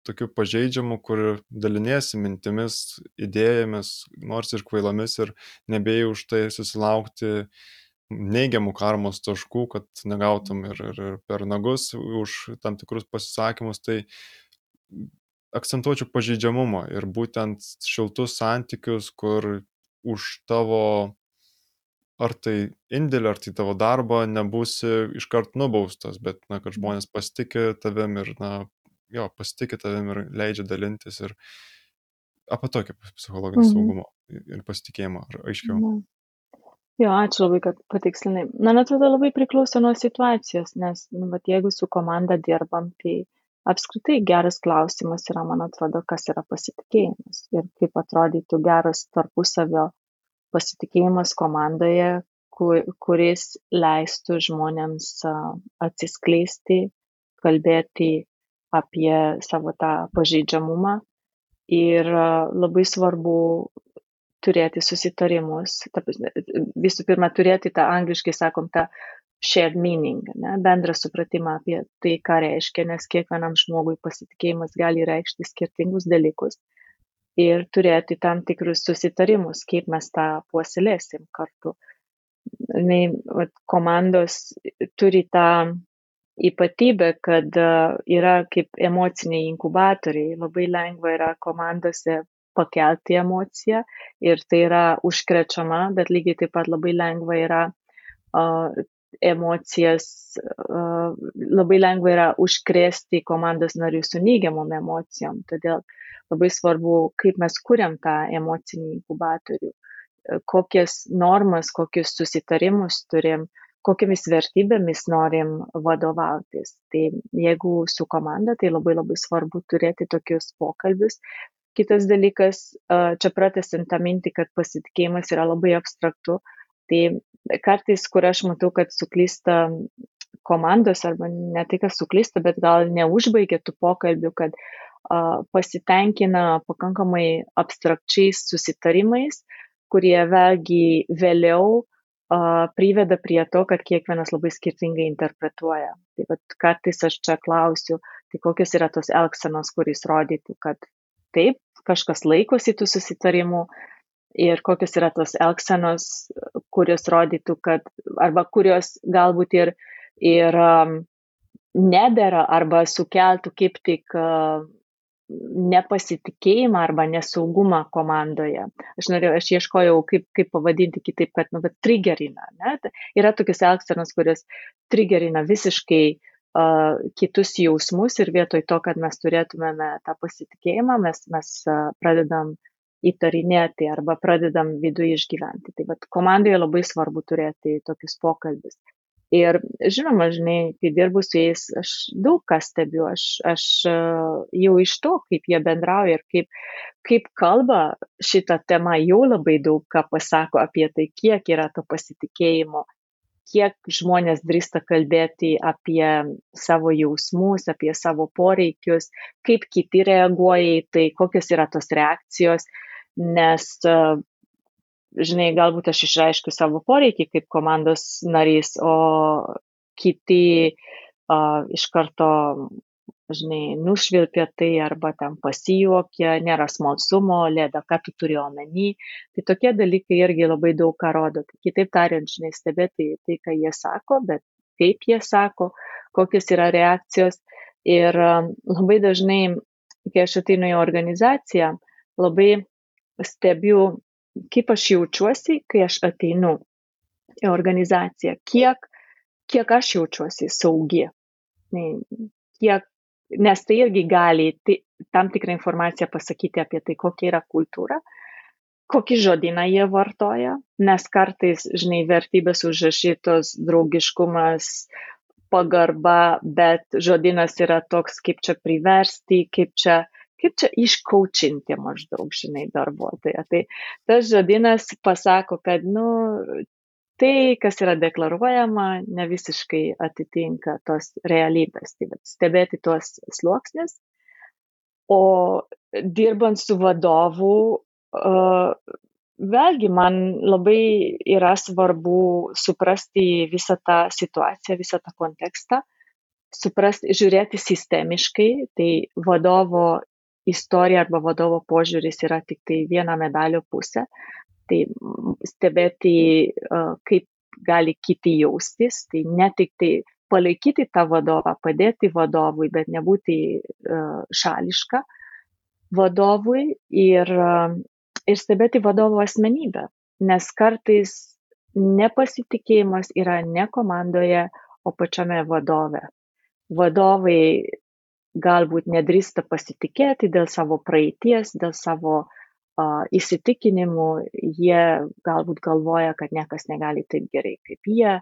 tokiu pažeidžiamu, kur daliniesi mintimis, idėjomis, nors ir kvailomis ir nebėjai už tai susilaukti neigiamų karmos taškų, kad negautum ir, ir, ir per nagus už tam tikrus pasisakymus, tai akcentuočiau pažeidžiamumą ir būtent šiltus santykius, kur už tavo ar tai indėlį, ar tai tavo darbą nebūsi iškart nubaustas, bet, na, kad žmonės pasitikė tavim ir, na, jo, pasitikė tavim ir leidžia dalintis ir apie tokį psichologinį mhm. saugumą ir pasitikėjimą, ar aiškiau. Na. Jo, ačiū labai, kad patikslinai. Man atrodo, labai priklauso nuo situacijos, nes, nu, bet jeigu su komanda dirbam, tai apskritai geras klausimas yra, man atrodo, kas yra pasitikėjimas ir kaip atrodytų geras tarpusavio pasitikėjimas komandoje, kur, kuris leistų žmonėms atsiskleisti, kalbėti apie savo tą pažeidžiamumą ir labai svarbu turėti susitarimus, ta, visų pirma, turėti tą angliškai sakom tą shared meaning, ne, bendrą supratimą apie tai, ką reiškia, nes kiekvienam žmogui pasitikėjimas gali reikšti skirtingus dalykus ir turėti tam tikrus susitarimus, kaip mes tą puoselėsim kartu. Nei, komandos turi tą ypatybė, kad yra kaip emociniai inkubatoriai. Labai lengva yra komandose pakelti emociją ir tai yra užkrečiama, bet lygiai taip pat labai lengva yra uh, emocijas, uh, labai lengva yra užkrėsti komandos narius su neigiamom emocijom. Todėl labai svarbu, kaip mes kuriam tą emocinį inkubatorių, kokias normas, kokius susitarimus turim, uh, kokiamis vertybėmis norim vadovautis. Tai jeigu su komanda, tai labai labai svarbu turėti tokius pokalbius. Kitas dalykas, čia pratesint tą mintį, kad pasitikėjimas yra labai abstraktu, tai kartais, kur aš matau, kad suklysta komandos arba ne tai, kas suklysta, bet gal neužbaigia tų pokalbių, kad pasitenkina pakankamai abstrakčiais susitarimais, kurie vėlgi vėliau uh, priveda prie to, kad kiekvienas labai skirtingai interpretuoja. Tai vat, kartais aš čia klausiu, tai kokios yra tos elgsenos, kuris rodytų, kad taip, kažkas laikosi tų susitarimų, ir kokios yra tos elgsenos, kurios rodytų, kad arba kurios galbūt ir, ir um, nedėra arba sukeltų kaip tik uh, nepasitikėjimą arba nesaugumą komandoje. Aš norėjau, aš ieškojau, kaip, kaip pavadinti kitaip, kad, nu, bet trigerina. Ne? Yra tokios elgsenos, kurios trigerina visiškai uh, kitus jausmus ir vietoj to, kad mes turėtumėme tą pasitikėjimą, mes, mes uh, pradedam įtarinėti arba pradedam viduje išgyventi. Tai vat, komandoje labai svarbu turėti tokius pokalbius. Ir žinoma, žinai, kai dirbu su jais, aš daug ką stebiu, aš, aš e, jau iš to, kaip jie bendrauja ir kaip, kaip kalba šitą temą, jau labai daug ką pasako apie tai, kiek yra to pasitikėjimo, kiek žmonės drįsta kalbėti apie savo jausmus, apie savo poreikius, kaip kiti reaguoja į tai, kokios yra tos reakcijos. Nes, e, žinai, galbūt aš išreiškiu savo poreikį kaip komandos narys, o kiti uh, iš karto, žinai, nušvilpia tai arba ten pasijuokia, nėra smalsumo, lėda, ką tu turi omeny. Tai tokie dalykai irgi labai daug ką rodo. Tai kitaip tariant, žinai, stebėti tai, ką jie sako, bet kaip jie sako, kokios yra reakcijos. Ir labai dažnai, kai aš ateinu į organizaciją, labai stebiu, kaip aš jaučiuosi, kai aš ateinu į organizaciją, kiek, kiek aš jaučiuosi saugi, kiek, nes tai irgi gali tai, tam tikrą informaciją pasakyti apie tai, kokia yra kultūra, kokį žodyną jie vartoja, nes kartais, žinai, vertybės užrašytos draugiškumas, pagarba, bet žodynas yra toks, kaip čia priversti, kaip čia uh, kaip čia iškaučinti maždaug, žinai, darbuotoją. Tai tas žodinas pasako, kad, nu, tai, kas yra deklaruojama, ne visiškai atitinka tos realybės. Tai stebėti tuos sluoksnis. O dirbant su vadovu, uh, vėlgi man labai yra svarbu suprasti visą tą situaciją, visą tą kontekstą, suprasti, žiūrėti sistemiškai, tai vadovo istorija arba vadovo požiūris yra tik tai viena medalio pusė. Tai stebėti, kaip gali kiti jaustis, tai ne tik tai palaikyti tą vadovą, padėti vadovui, bet nebūti šališka vadovui ir, ir stebėti vadovo asmenybę. Nes kartais nepasitikėjimas yra ne komandoje, o pačiame vadove. Vadovai galbūt nedrįsta pasitikėti dėl savo praeities, dėl savo uh, įsitikinimų, jie galbūt galvoja, kad niekas negali taip gerai kaip jie,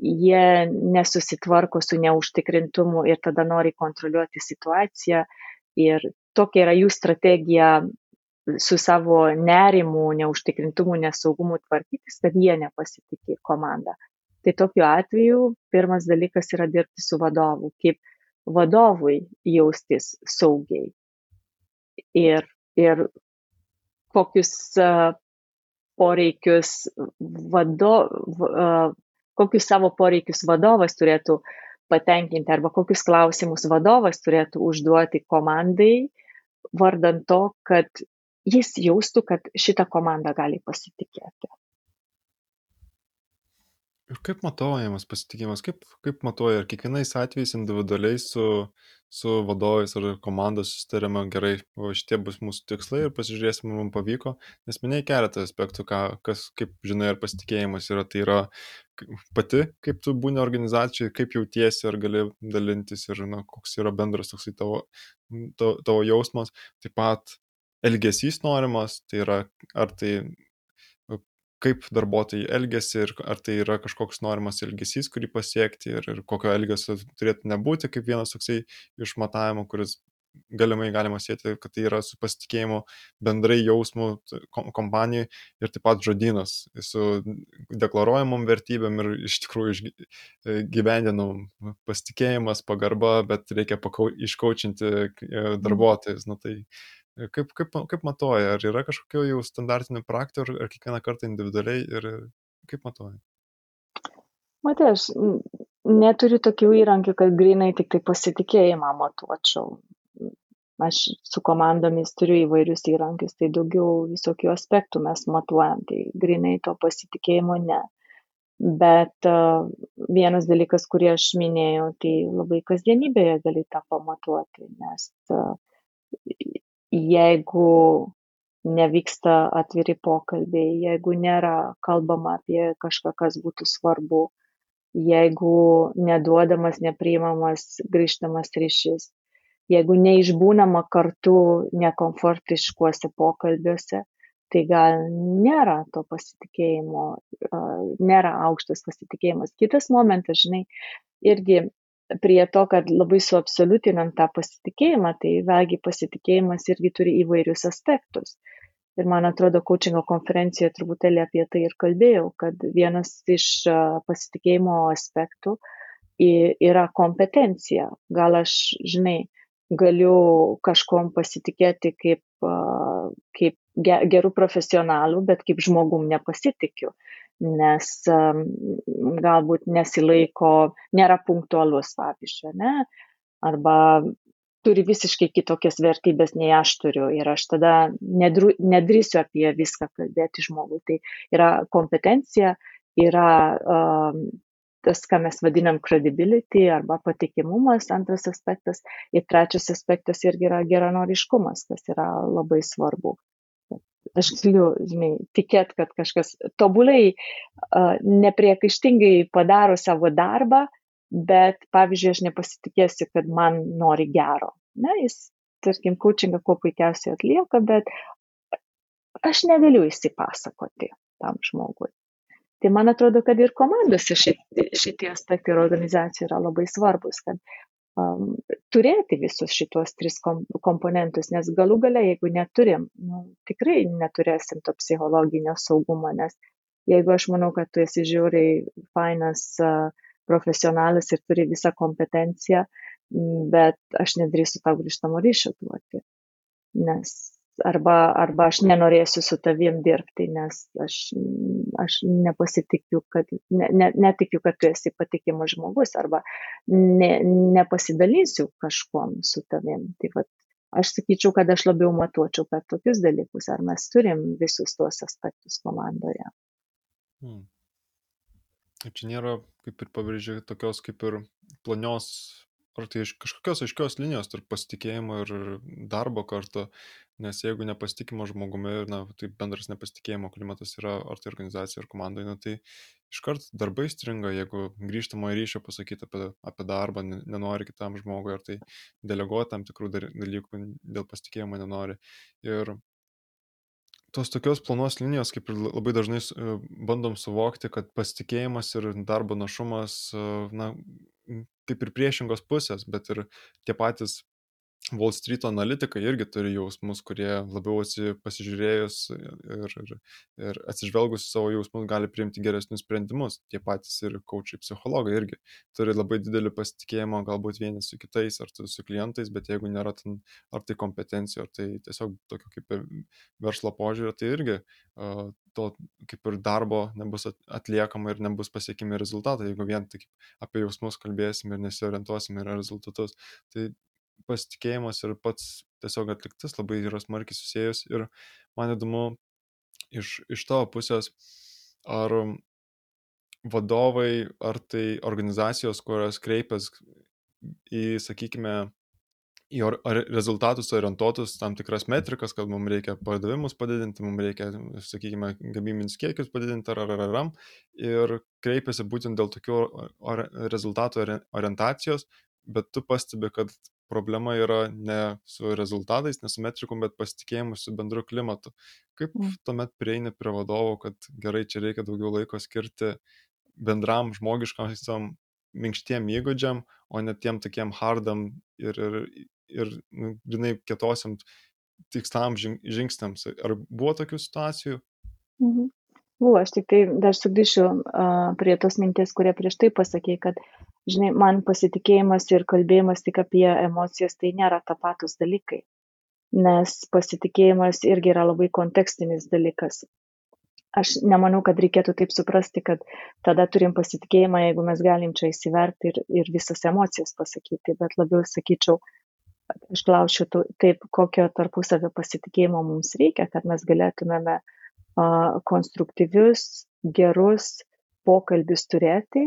jie nesusitvarko su neužtikrintumu ir tada nori kontroliuoti situaciją. Ir tokia yra jų strategija su savo nerimu, neužtikrintumu, nesaugumu tvarkytis, kad jie nepasitikė komandą. Tai tokiu atveju pirmas dalykas yra dirbti su vadovu, kaip vadovui jaustis saugiai ir, ir kokius poreikius vado, kokius savo poreikius vadovas turėtų patenkinti arba kokius klausimus vadovas turėtų užduoti komandai, vardant to, kad jis jaustų, kad šitą komandą gali pasitikėti. Ir kaip matuojamas pasitikėjimas, kaip, kaip matuoja, ar kiekvienais atvejais individualiai su, su vadovais ar komanda susitarėme gerai, o šitie bus mūsų tikslai ir pasižiūrėsime, mums pavyko, nes minėjai keletą aspektų, ką, kas, kaip žinai, ar pasitikėjimas yra, tai yra pati, kaip tu būni organizacijoje, kaip jautiesi, ar gali dalintis ir na, koks yra bendras toksai tavo, tavo, tavo jausmas, taip pat elgesys norimas, tai yra, ar tai kaip darbuotojai elgesi ir ar tai yra kažkoks norimas elgesys, kurį pasiekti ir, ir kokio elgesio turėtų nebūti, kaip vienas toksai išmatavimo, kuris galimai galima sėti, kad tai yra su pasitikėjimu bendrai jausmu kompanijai ir taip pat žodynas su deklaruojamom vertybėm ir iš tikrųjų gyvendinam pasitikėjimas, pagarba, bet reikia iškaučinti e, darbuotojus. Nu, tai kaip, kaip, kaip matoja, ar yra kažkokio jau standartinių praktikų, ar, ar kiekvieną kartą individualiai ir kaip matoja? Matai, aš neturiu tokių įrankių, kad grinai tik tai pasitikėjimą matuočiau. Aš su komandomis turiu įvairius įrankius, tai daugiau visokių aspektų mes matuojam, tai grinai to pasitikėjimo ne. Bet uh, vienas dalykas, kurį aš minėjau, tai labai kasdienybėje gali tą pamatuoti, nes uh, jeigu nevyksta atviri pokalbiai, jeigu nėra kalbama apie kažką, kas būtų svarbu, jeigu neduodamas, nepriimamas grįžtamas ryšys, jeigu neišbūnama kartu nekomfortiškuose pokalbiuose, tai gal nėra to pasitikėjimo, nėra aukštas pasitikėjimas. Kitas momentas, žinai, irgi prie to, kad labai suabsoliutinam tą pasitikėjimą, tai vėlgi pasitikėjimas irgi turi įvairius aspektus. Ir man atrodo, coachingo konferencijoje truputėlį apie tai ir kalbėjau, kad vienas iš pasitikėjimo aspektų yra kompetencija. Gal aš, žinai, galiu kažkom pasitikėti kaip, kaip gerų profesionalų, bet kaip žmogum nepasitikiu, nes galbūt nesilaiko, nėra punktualus, pavyzdžiui, ne? arba turi visiškai kitokias vertybės nei aš turiu ir aš tada nedru, nedrįsiu apie viską kalbėti žmogui. Tai yra kompetencija, yra um, tas, ką mes vadinam credibility arba patikimumas, antras aspektas. Ir trečias aspektas irgi yra geranoriškumas, kas yra labai svarbu. Aš galiu, žinai, tikėti, kad kažkas tobulai, nepriekaištingai padaro savo darbą, bet, pavyzdžiui, aš nepasitikėsiu, kad man nori gero. Na, jis, tarkim, coachingą kuo puikiausiai atlieka, bet aš negaliu įsipasakoti tam žmogui. Tai man atrodo, kad ir komandose šitie, aspektai ir organizacijų yra labai svarbus, kad um, turėti visus šitos tris kom, komponentus, nes galų gale, jeigu neturim, nu, tikrai neturėsim to psichologinio saugumo, nes jeigu aš manau, kad tu esi žiūriai fainas uh, profesionalas ir turi visą kompetenciją, bet aš nedrįsiu tau grįžtamo ryšio duoti. Nes arba, arba aš nenorėsiu su tavim dirbti, nes aš, aš nepasitikiu, kad, ne, ne, netikiu, kad tu esi patikimas žmogus, arba ne, nepasidalysiu kažkom su tavim. Tai vat, aš sakyčiau, kad aš labiau matuočiau per tokius dalykus, ar mes turim visus tuos aspektus komandoje. Hmm. Čia nėra, kaip ir pabrėžė, tokios kaip ir planios, ar tai kažkokios aiškios linijos tarp pasitikėjimo ir darbo kartu, nes jeigu nepasitikimo žmogumi, na, tai bendras nepasitikėjimo klimatas yra, ar tai organizacija, ar komandai, na, tai iškart darbai stringa, jeigu grįžtamo ryšio pasakyti apie, apie darbą, nenori kitam žmogui, ar tai deleguoti tam tikrų dalykų dėl pasitikėjimo nenori. Ir tos tokios plonos linijos kaip ir labai dažnai bandom suvokti, kad pasitikėjimas ir darbo našumas, na, kaip ir priešingos pusės, bet ir tie patys Wall Street analitikai irgi turi jausmus, kurie labiau pasižiūrėjus ir, ir, ir atsižvelgus į savo jausmus gali priimti geresnius sprendimus. Tie patys ir kočiai, psichologai irgi turi labai didelį pasitikėjimą galbūt vieni su kitais ar su klientais, bet jeigu nėra ten ar tai kompetencijų, ar tai tiesiog tokio kaip verslo požiūrio, tai irgi uh, to kaip ir darbo nebus atliekama ir nebus pasiekimi rezultatai, jeigu vien tik apie jausmus kalbėsim ir nesiorientuosim į rezultatus. Tai pasitikėjimas ir pats tiesiog atliktis labai yra smarkiai susijęs ir man įdomu iš, iš tavo pusės, ar vadovai, ar tai organizacijos, kurios kreipias į, sakykime, į or, ar rezultatus orientuotus tam tikras metrikas, kad mums reikia pardavimus padidinti, mums reikia, sakykime, gamybinius kiekius padidinti ar ar ar ar ir kreipiasi būtent dėl tokių or, rezultatų orientacijos, bet tu pastebi, kad problema yra ne su rezultatais, ne su metrikom, bet pasitikėjimu su bendru klimatu. Kaip mm. tuomet prieini prie vadovo, kad gerai, čia reikia daugiau laiko skirti bendram žmogiškam minkštiem įgūdžiam, o ne tiem tokiem hardam ir, ir ir nu, grinai kietosiam tikslam žingsniams. Ar buvo tokių situacijų? Mhm. Buvo, aš tik tai dar sugrįšiu uh, prie tos minties, kurie prieš tai pasakė, kad, žinai, man pasitikėjimas ir kalbėjimas tik apie emocijas tai nėra tapatus dalykai, nes pasitikėjimas irgi yra labai kontekstinis dalykas. Aš nemanau, kad reikėtų taip suprasti, kad tada turim pasitikėjimą, jeigu mes galim čia įsiverti ir, ir visas emocijas pasakyti, bet labiau sakyčiau, aš klausiu taip, kokio tarpusavio pasitikėjimo mums reikia, kad mes galėtumėme uh, konstruktyvius, gerus pokalbius turėti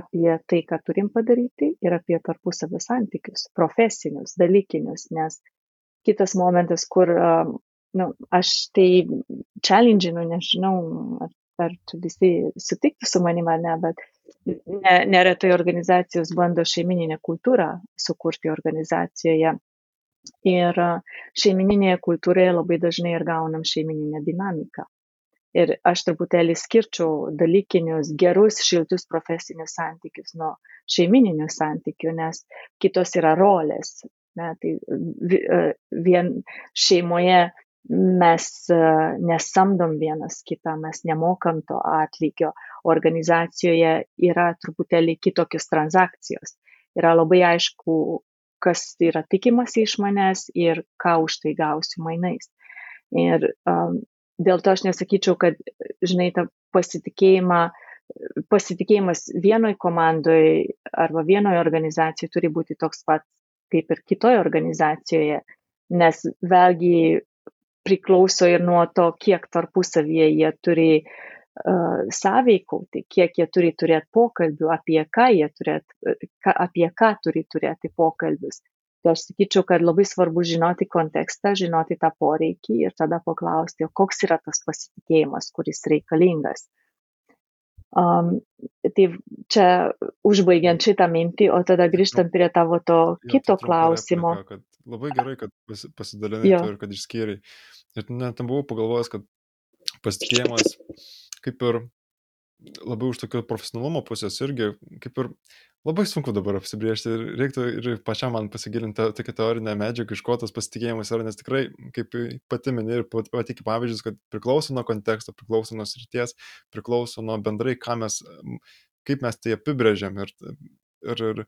apie tai, ką turim padaryti ir apie tarpusavio santykius, profesinius, dalykinius, nes kitas momentas, kur nu, aš tai challenginu, nežinau, ar, ar visi sutiktų su manimi ar ne, bet ne, neretai organizacijos bando šeimininę kultūrą sukurti organizacijoje. Ir šeimininėje kultūroje labai dažnai ir gaunam šeimininę dinamiką. Ir aš truputėlį skirčiau dalykinius, gerus, šiltus profesinius santykius nuo šeimininių santykių, nes kitos yra rolės. Ne, tai vien šeimoje mes nesamdom vienas kitą, mes nemokam to atlygio, organizacijoje yra truputėlį kitokios transakcijos. Yra labai aišku, kas yra tikimasi iš manęs ir ką už tai gausiu mainais. Ir um, dėl to aš nesakyčiau, kad, žinai, ta pasitikėjimą, pasitikėjimas vienoj komandoje arba vienoje organizacijoje turi būti toks pat kaip ir kitoje organizacijoje, nes vėlgi priklauso ir nuo to, kiek tarpusavyje jie turi uh, sąveikauti, kiek jie turi turėti pokalbių, apie ką jie turėti, ka, apie ką turi turėti pokalbius. Tai aš sakyčiau, kad labai svarbu žinoti kontekstą, žinoti tą poreikį ir tada paklausti, koks yra tas pasitikėjimas, kuris reikalingas. Um, tai čia užbaigiant šitą mintį, o tada grįžtant prie tavo to jo, kito klausimo. Replika, labai gerai, kad pasidalinai ir kad išskyrai. Ir net tam buvau pagalvojęs, kad pasitikėjimas kaip ir labiau už tokio profesionalumo pusės irgi kaip ir labai sunku dabar apsibriežti ir reiktų ir pačiam man pasigilinti tokią teorinę medžiagą, iš ko tas pasitikėjimas yra, nes tikrai, kaip pati mini ir patikė pavyzdžius, kad priklauso nuo konteksto, priklauso nuo srities, priklauso nuo bendrai, mes, kaip mes tai apibrėžiam ir, ir, ir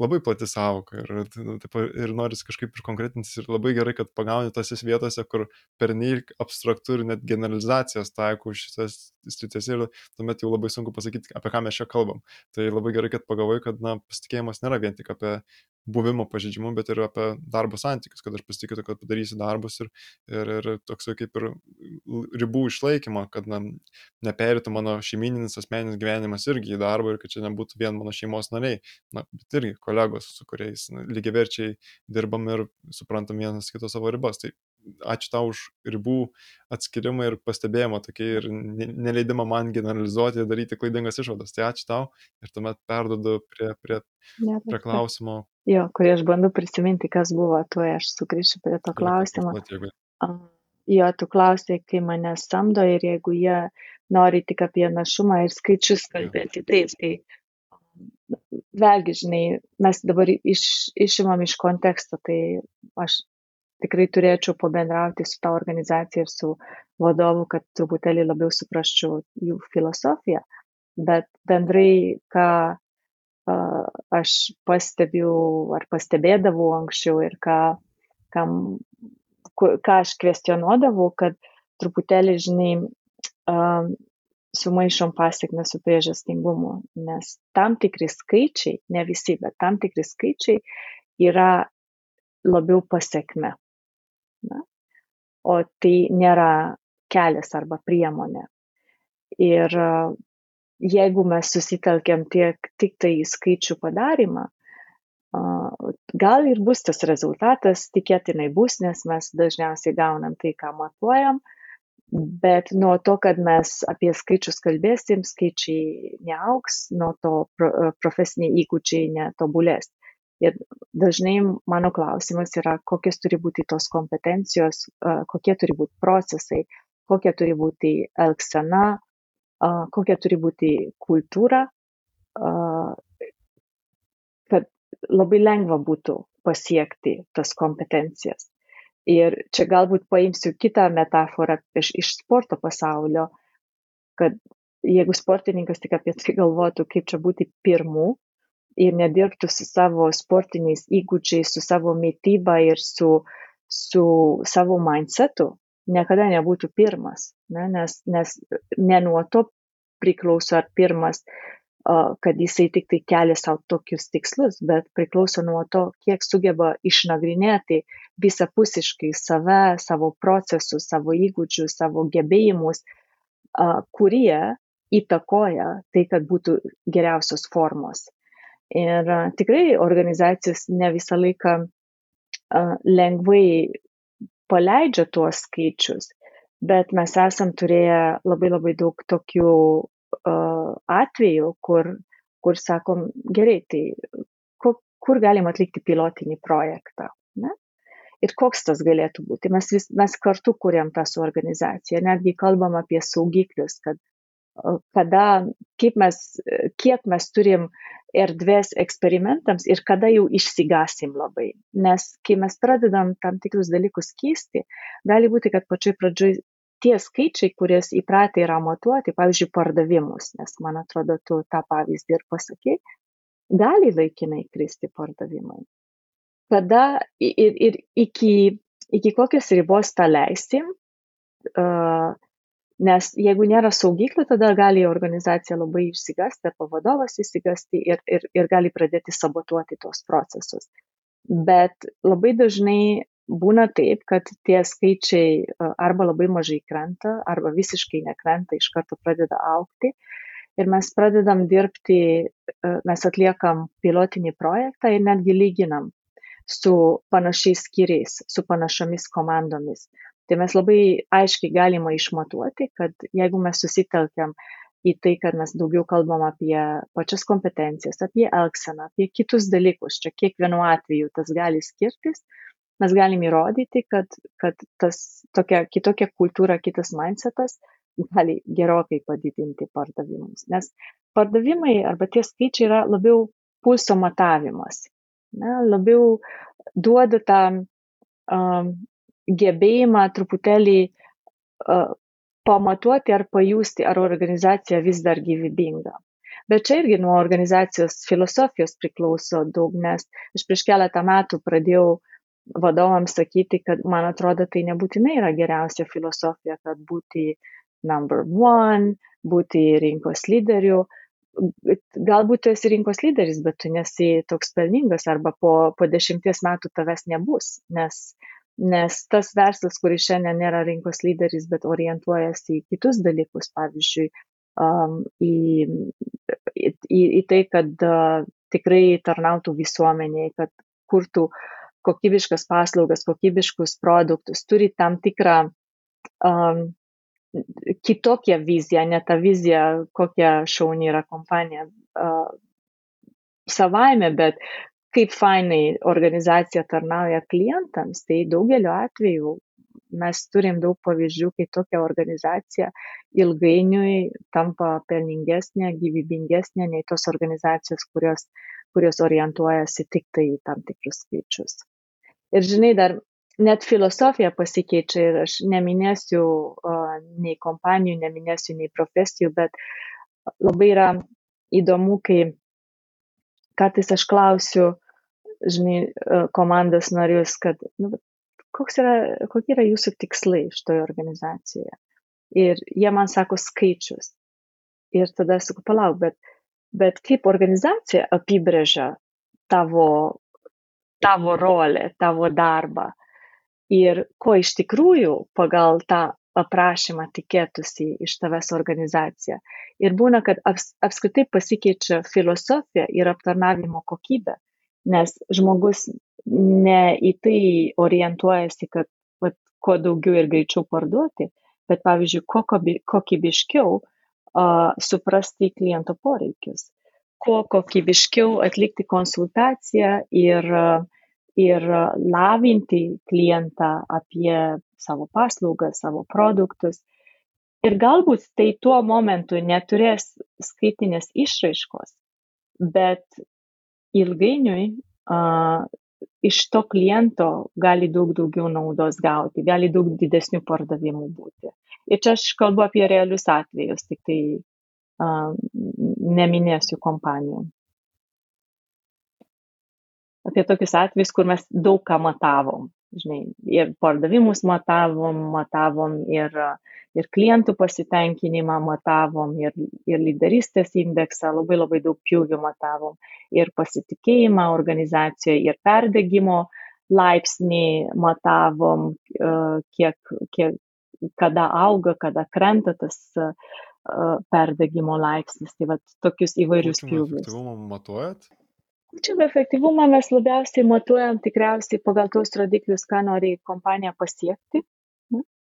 labai plati savoka ir, nu, taip, ir noris kažkaip iškonkretintis ir labai gerai, kad pagauni tose vietose, kur pernelyg abstraktų ir net generalizacijas taikau šitas sritis ir tuomet jau labai sunku pasakyti, apie ką mes čia kalbam. Tai labai gerai, kad pagavai, kad na, pasitikėjimas nėra vien tik apie buvimo pažeidžiamu, bet ir apie darbo santykius, kad aš pasitikiu, kad padarysi darbus ir, ir, ir toks kaip ir ribų išlaikymą, kad na, neperėtų mano šeimininis asmeninis gyvenimas irgi į darbą ir kad čia nebūtų vien mano šeimos nariai, na, bet irgi kolegos, su kuriais na, lygiaverčiai dirbam ir suprantam vienas kito savo ribas. Tai ačiū tau už ribų atskirimą ir pastebėjimą tokį ir neleidimą man generalizuoti ir daryti klaidingas išvadas. Tai ačiū tau ir tuomet perdodu prie, prie, prie klausimo. Jo, kurį aš bandau prisiminti, kas buvo, tuo aš sugrįšiu prie to klausimo. Jo, tu klausai, kai mane samdo ir jeigu jie nori tik apie našumą ir skaičius kalbėti, taip, tai vėlgi, žinai, mes dabar iš, išimam iš konteksto, tai aš tikrai turėčiau pabendrauti su tą organizacija ir su vadovu, kad truputėlį labiau suprasčiau jų filosofiją. Bet bendrai, ką aš pastebiu ar pastebėdavau anksčiau ir ką, kam, ką aš kvestionuodavau, kad truputėlį, žinai, sumaišom pasiekmes su priežastingumu, nes tam tikri skaičiai, ne visi, bet tam tikri skaičiai yra labiau pasiekme. Na? O tai nėra kelias arba priemonė. Ir jeigu mes susitelkiam tiek tik tai į skaičių padarimą, gal ir bus tas rezultatas, tikėtinai bus, nes mes dažniausiai gaunam tai, ką matuojam, bet nuo to, kad mes apie skaičius kalbėsim, skaičiai neauks, nuo to profesiniai įgūdžiai netobulės. Ir dažnai mano klausimas yra, kokios turi būti tos kompetencijos, kokie turi būti procesai, kokia turi būti elgsena, kokia turi būti kultūra, kad labai lengva būtų pasiekti tas kompetencijas. Ir čia galbūt paimsiu kitą metaforą iš, iš sporto pasaulio, kad jeigu sportininkas tik apie tai galvotų, kaip čia būti pirmu ir nedirbtų su savo sportiniais įgūdžiais, su savo mytyba ir su, su savo mindsetu, niekada nebūtų pirmas, ne? nes, nes ne nuo to priklauso ar pirmas kad jisai tik tai kelia savo tokius tikslus, bet priklauso nuo to, kiek sugeba išnagrinėti visapusiškai save, savo procesus, savo įgūdžius, savo gebėjimus, kurie įtakoja tai, kad būtų geriausios formos. Ir tikrai organizacijos ne visą laiką lengvai paleidžia tuos skaičius, bet mes esam turėję labai labai daug tokių atvejų, kur, kur sakom, gerai, tai kur, kur galim atlikti pilotinį projektą. Ne? Ir koks tas galėtų būti. Mes, vis, mes kartu kuriam tą su organizacija, netgi kalbam apie saugiklius, kad kada, kaip mes, kiek mes turim erdvės eksperimentams ir kada jau išsigasim labai. Nes kai mes pradedam tam tikrus dalykus keisti, gali būti, kad pačioj pradžioj tie skaičiai, kurias įpratę yra matuoti, pavyzdžiui, pardavimus, nes man atrodo, tu tą pavyzdį ir pasakė, gali laikinai kristi pardavimai. Kada ir, ir iki, iki kokios ribos tą leisim, uh, nes jeigu nėra saugiklių, tada gali organizacija labai išsigasti, arba vadovas išsigasti ir, ir, ir gali pradėti sabotuoti tos procesus. Bet labai dažnai būna taip, kad tie skaičiai arba labai mažai krenta, arba visiškai nekrenta, iš karto pradeda aukti. Ir mes pradedam dirbti, mes atliekam pilotinį projektą ir netgi lyginam su panašiais skyriais, su panašiomis komandomis. Tai mes labai aiškiai galima išmatuoti, kad jeigu mes susitelkiam į tai, kad mes daugiau kalbam apie pačias kompetencijas, apie elgseną, apie kitus dalykus, čia kiekvienu atveju tas gali skirtis, mes galim įrodyti, kad, kad tas tokia kitokia kultūra, kitas mindsetas gali gerokai padidinti pardavimus. Nes pardavimai arba tie skaičiai yra labiau pulso matavimas. Ne, labiau duoda tą um, gebėjimą truputėlį uh, pamatuoti ar pajusti, ar organizacija vis dar gyvybinga. Bet čia irgi nuo organizacijos filosofijos priklauso daug, nes aš prieš keletą metų pradėjau vadovams sakyti, kad man atrodo tai nebūtinai yra geriausia filosofija, kad būti number one, būti rinkos lyderiu. Galbūt tu esi rinkos lyderis, bet tu nesi toks pelningas arba po, po dešimties metų tavęs nebus, nes, nes tas verslas, kuris šiandien nėra rinkos lyderis, bet orientuojasi į kitus dalykus, pavyzdžiui, um, į, į, į tai, kad uh, tikrai tarnautų visuomeniai, kad kurtų kokybiškas paslaugas, kokybiškus produktus, turi tam tikrą um, kitokią viziją, ne tą viziją, kokia šauni yra kompanija uh, savaime, bet kaip fainai organizacija tarnauja klientams, tai daugeliu atveju mes turim daug pavyzdžių, kai tokia organizacija ilgainiui tampa pelningesnė, gyvybingesnė nei tos organizacijos, kurios, kurios orientuojasi tik tai į tam tikrus skaičius. Ir žinai, dar net filosofija pasikeičia ir aš neminėsiu uh, nei kompanijų, neminėsiu nei profesijų, bet labai yra įdomu, kai kartais aš klausiu, žinai, komandos narius, kad nu, yra, kokie yra jūsų tikslai šitoje organizacijoje. Ir jie man sako skaičius. Ir tada sakau, palauk, bet, bet kaip organizacija apibrėžia tavo tavo rolę, tavo darbą ir ko iš tikrųjų pagal tą aprašymą tikėtųsi iš tavęs organizacija. Ir būna, kad aps, apskritai pasikeičia filosofija ir aptarnavimo kokybė, nes žmogus ne į tai orientuojasi, kad vat, kuo daugiau ir greičiau parduoti, bet pavyzdžiui, kokybiškiau uh, suprasti kliento poreikius kuo kokybiškiau atlikti konsultaciją ir, ir lavinti klientą apie savo paslaugas, savo produktus. Ir galbūt tai tuo momentu neturės skaitinės išraiškos, bet ilgainiui uh, iš to kliento gali daug daugiau naudos gauti, gali daug didesnių pardavimų būti. Ir čia aš kalbu apie realius atvejus, tik tai um, neminėsiu kompanijų. Apie tokius atvejus, kur mes daug ką matavom. Žinai, ir pardavimus matavom, matavom ir, ir klientų pasitenkinimą matavom, ir, ir lyderystės indeksą, labai labai daug pjūvių matavom, ir pasitikėjimą organizacijoje, ir perdegimo laipsnį matavom, kiek, kiek, kada auga, kada krenta tas perdegimo laipsnis. Tai va tokius įvairius pjūvius. Efektyvumą matuojat? Čia efektyvumą mes labiausiai matuojam tikriausiai pagal tos rodiklius, ką nori kompanija pasiekti.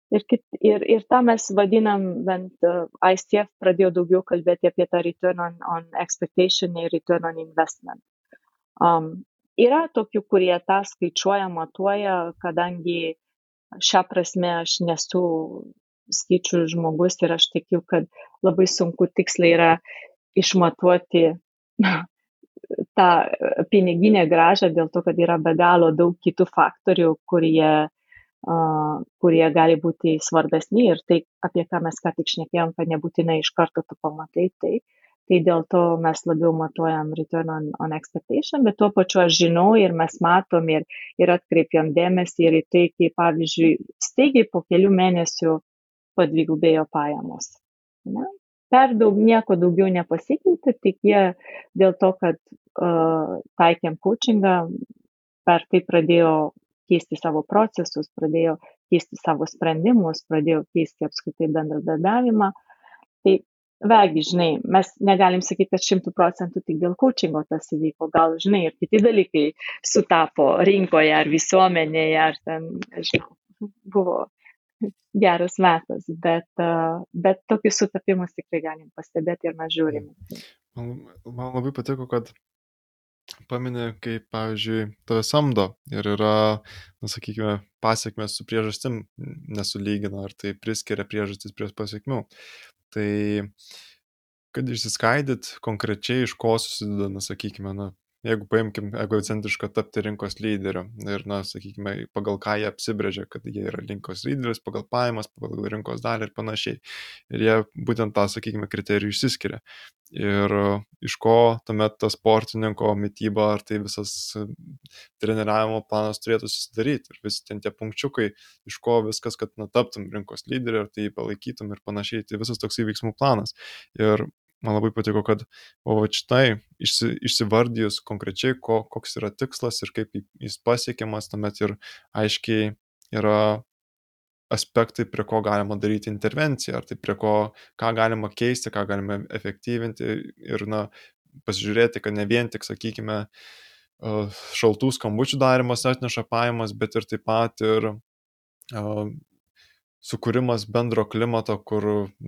Ir, kit, ir, ir tą mes vadinam, bent uh, ICF pradėjo daugiau kalbėti apie tą return on, on expectation ir return on investment. Um, yra tokių, kurie tą skaičiuoja, matuoja, kadangi šią prasme aš nesu skaičių žmogus ir aš tikiu, kad labai sunku tiksliai yra išmatuoti tą piniginę gražą dėl to, kad yra be galo daug kitų faktorių, kurie, uh, kurie gali būti svarbesni ir tai, apie ką mes ką tik šnekėjom, kad nebūtinai iš karto tu pamatai tai. Tai dėl to mes labiau matuojam return on, on expectation, bet tuo pačiu aš žinau ir mes matom ir, ir atkreipiam dėmesį ir į tai, kaip pavyzdžiui, staigiai po kelių mėnesių padvigubėjo pajamos. Ne? Per daug nieko daugiau nepasikeitė, tik jie dėl to, kad uh, taikėm coachingą, per tai pradėjo keisti savo procesus, pradėjo keisti savo sprendimus, pradėjo keisti apskritai bendradarbiavimą. Tai vėlgi, žinai, mes negalim sakyti, kad šimtų procentų tik dėl coachingo tas įvyko, gal, žinai, ir kiti dalykai sutapo rinkoje ar visuomenėje, ar ten, nežinau, buvo geras metas, bet, bet tokius sutapimus tikrai galim pastebėti ir mes žiūrime. Man, man labai patiko, kad paminė, kaip, pavyzdžiui, tave samdo ir yra, na, sakykime, pasiekmes su priežastim nesulygina, ar tai priskiria priežastis prie pasiekmių. Tai kad išsiskaidyt konkrečiai iš ko susideda, na, sakykime, na, jeigu paimkim egocentrišką tapti rinkos lyderiu ir, na, sakykime, pagal ką jie apsibrėžia, kad jie yra rinkos lyderis, pagal pajamas, pagal rinkos dalį ir panašiai. Ir jie būtent tą, sakykime, kriterijų išsiskiria. Ir iš ko tuomet tas sportininko mytyba ar tai visas treniravimo planas turėtų susidaryti. Ir visi ten tie punkčiukai, iš ko viskas, kad na, taptum rinkos lyderiu, ar tai palaikytum ir panašiai. Tai visas toksai veiksmų planas. Ir man labai patiko, kad o va šitai išsi, išsivardijus konkrečiai, ko, koks yra tikslas ir kaip jis pasiekiamas, tuomet ir aiškiai yra aspektai, prie ko galima daryti intervenciją, ar tai prie ko, ką galima keisti, ką galima efektyvinti ir, na, pasižiūrėti, kad ne vien tik, sakykime, šaltų skambučių darimas atneša pajamas, bet ir taip pat ir sukūrimas bendro klimato, kur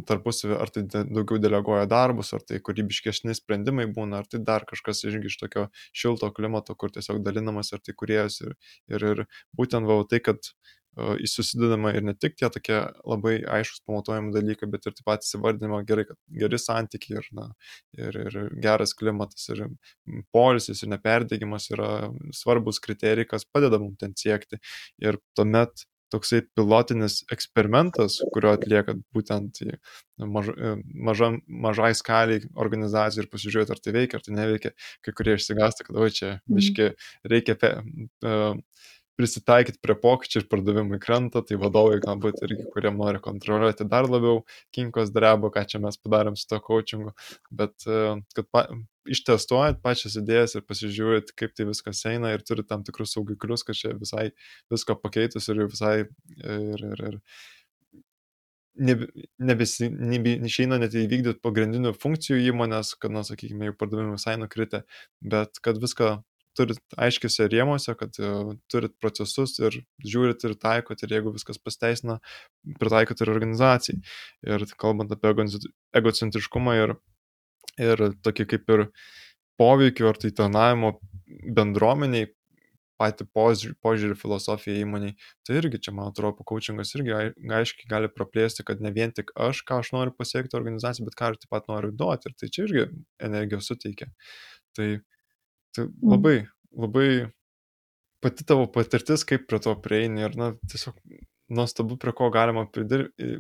tarpusavį ar tai daugiau deleguoja darbus, ar tai kūrybiškesni sprendimai būna, ar tai dar kažkas irgi iš tokio šilto klimato, kur tiesiog dalinamas ar tai kuriejas. Ir, ir, ir būtent va tai, kad uh, susidedama ir ne tik tie tokie labai aiškus pamatuojami dalykai, bet ir taip pat įsivardinama gerai, kad geri santykiai ir, na, ir, ir geras klimatas ir polisis ir neperdėgymas yra svarbus kriterijai, kas padeda mums ten siekti. Ir tuomet toksai pilotinis eksperimentas, kurio atlieka būtent maž, e, maža, mažai skaliai organizacijų ir pasižiūrėti, ar tai veikia, ar tai neveikia. Kai kurie išsigąsta, kad o čia mhm. biški reikia pe, uh, prisitaikyti prie pokyčių ir pardavimai krenta, tai vadovai galbūt irgi, kurie nori kontroliuoti dar labiau, kinkos drebo, ką čia mes padarėm su to coachingu, bet uh, kad pa, ištestuojat pačias idėjas ir pasižiūrit, kaip tai viskas eina ir turit tam tikrus saugiklius, kad čia visai visko pakeitus ir visai ir, ir, ir nebesi, nebe, neišeina net įvykdyti pagrindinių funkcijų įmonės, kad, na, sakykime, jų pardavimai visai nukritę, bet kad viską turit aiškiuose rėmuose, kad uh, turit procesus ir žiūrit ir taikot ir jeigu viskas pasteisina, pritaikot ir organizacijai. Ir kalbant apie egocentriškumą ir ir tokį kaip ir poveikį ar tai tarnavimo bendruomeniai, patį požiūrį, požiūrį filosofiją įmoniai, tai irgi čia, man atrodo, coachingas irgi aiškiai gali praplėsti, kad ne vien tik aš, ką aš noriu pasiekti organizaciją, bet ką aš taip pat noriu duoti ir tai čia irgi energijos suteikia. Tai, tai mm. labai, labai pati tavo patirtis, kaip prie to prieini ir, na, tiesiog nuostabu, prie ko galima pridirbti,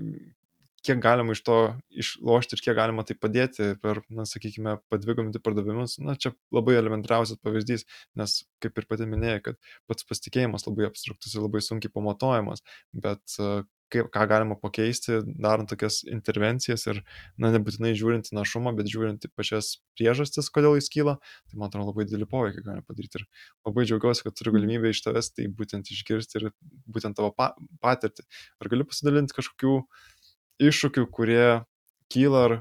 kiek galima iš to išlošti ir kiek galima tai padėti per, na, sakykime, padvigubinti pardavimus. Na, čia labai elementariausias pavyzdys, nes, kaip ir pati minėjai, kad pats pasitikėjimas labai abstraktus ir labai sunkiai pamatuojamas, bet kaip, ką galima pakeisti, darant tokias intervencijas ir, na, nebūtinai žiūrint į našumą, bet žiūrint į pačias priežastis, kodėl jis kyla, tai man atrodo labai didelį poveikį gali padaryti. Ir labai džiaugiuosi, kad turiu galimybę iš tavęs tai būtent išgirsti ir būtent tavo pa patirtį. Ar gali pasidalinti kažkokių iššūkių, kurie kyla ar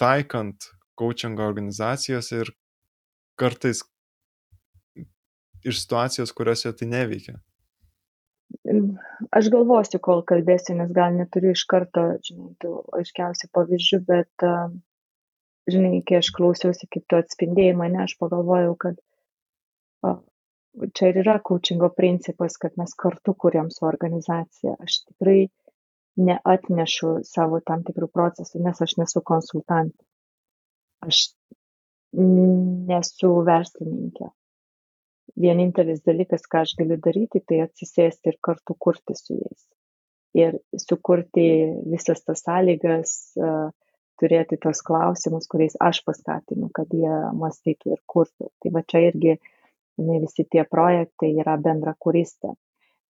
taikant coachingo organizacijose ir kartais iš situacijos, kuriuose tai neveikia? Aš galvosiu, kol kalbėsiu, nes gal neturiu iš karto, žinai, tų aiškiausių pavyzdžių, bet, žinai, kai aš klausiausi, kaip tu atspindėjai mane, aš pagalvojau, kad čia ir yra coachingo principas, kad mes kartu kuriam su organizacija. Aš tikrai neatnešu savo tam tikrų procesų, nes aš nesu konsultantė. Aš nesu verslininkė vienintelis dalykas, ką aš galiu daryti, tai atsisėsti ir kartu kurti su jais. Ir sukurti visas tas sąlygas, turėti tos klausimus, kuriais aš paskatinu, kad jie mąstytų ir kurtų. Tai va čia irgi ne, visi tie projektai yra bendra kuristė.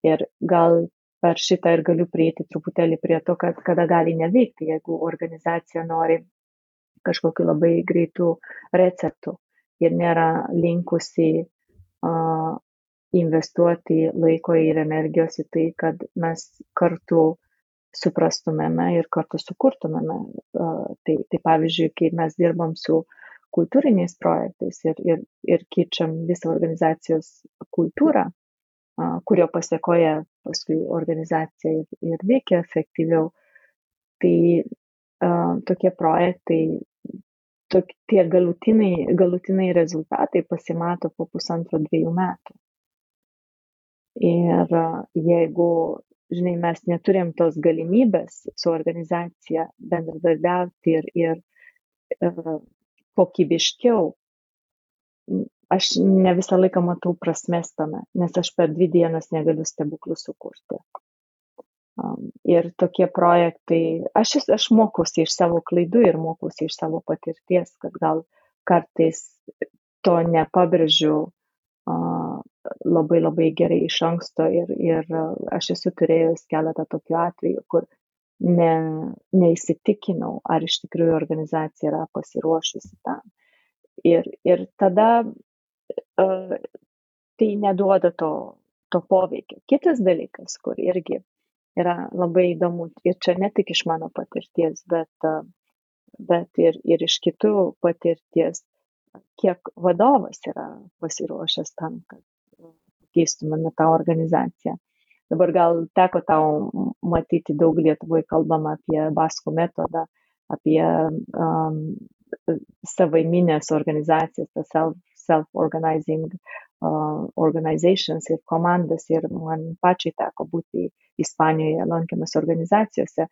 Ir gal per šitą ir galiu prieiti truputėlį prie to, kad kada gali neveikti, jeigu organizacija nori kažkokiu labai greitų receptų ir nėra linkusi investuoti laiko ir energijos į tai, kad mes kartu suprastumėme ir kartu sukurtumėme. Tai, tai pavyzdžiui, kai mes dirbam su kultūriniais projektais ir, ir, ir keičiam visą organizacijos kultūrą, kurio pasiekoje paskui organizacija ir, ir veikia efektyviau, tai tokie projektai tok, tie galutiniai, galutiniai rezultatai pasimato po pusantro dviejų metų. Ir jeigu, žinai, mes neturim tos galimybės su organizacija bendradarbiauti ir, ir uh, kokybiškiau, aš ne visą laiką matau prasmės tame, nes aš per dvi dienas negaliu stebuklų sukurti. Ir tokie projektai, aš, aš mokusi iš savo klaidų ir mokusi iš savo patirties, kad gal kartais to nepabrėžiu labai labai gerai iš anksto ir, ir aš esu turėjus keletą tokių atvejų, kur ne, neįsitikinau, ar iš tikrųjų organizacija yra pasiruošusi tam. Ir, ir tada uh, tai neduoda to, to poveikio. Kitas dalykas, kur irgi yra labai įdomu ir čia ne tik iš mano patirties, bet, bet ir, ir iš kitų patirties, kiek vadovas yra pasiruošęs tam, kad keistumėme tą organizaciją. Dabar gal teko tau matyti daug Lietuvoje kalbama apie Baskų metodą, apie um, savaiminės organizacijas, tas self-organizing uh, organizations ir komandas ir man pačiai teko būti Ispanijoje lankiamas organizacijose.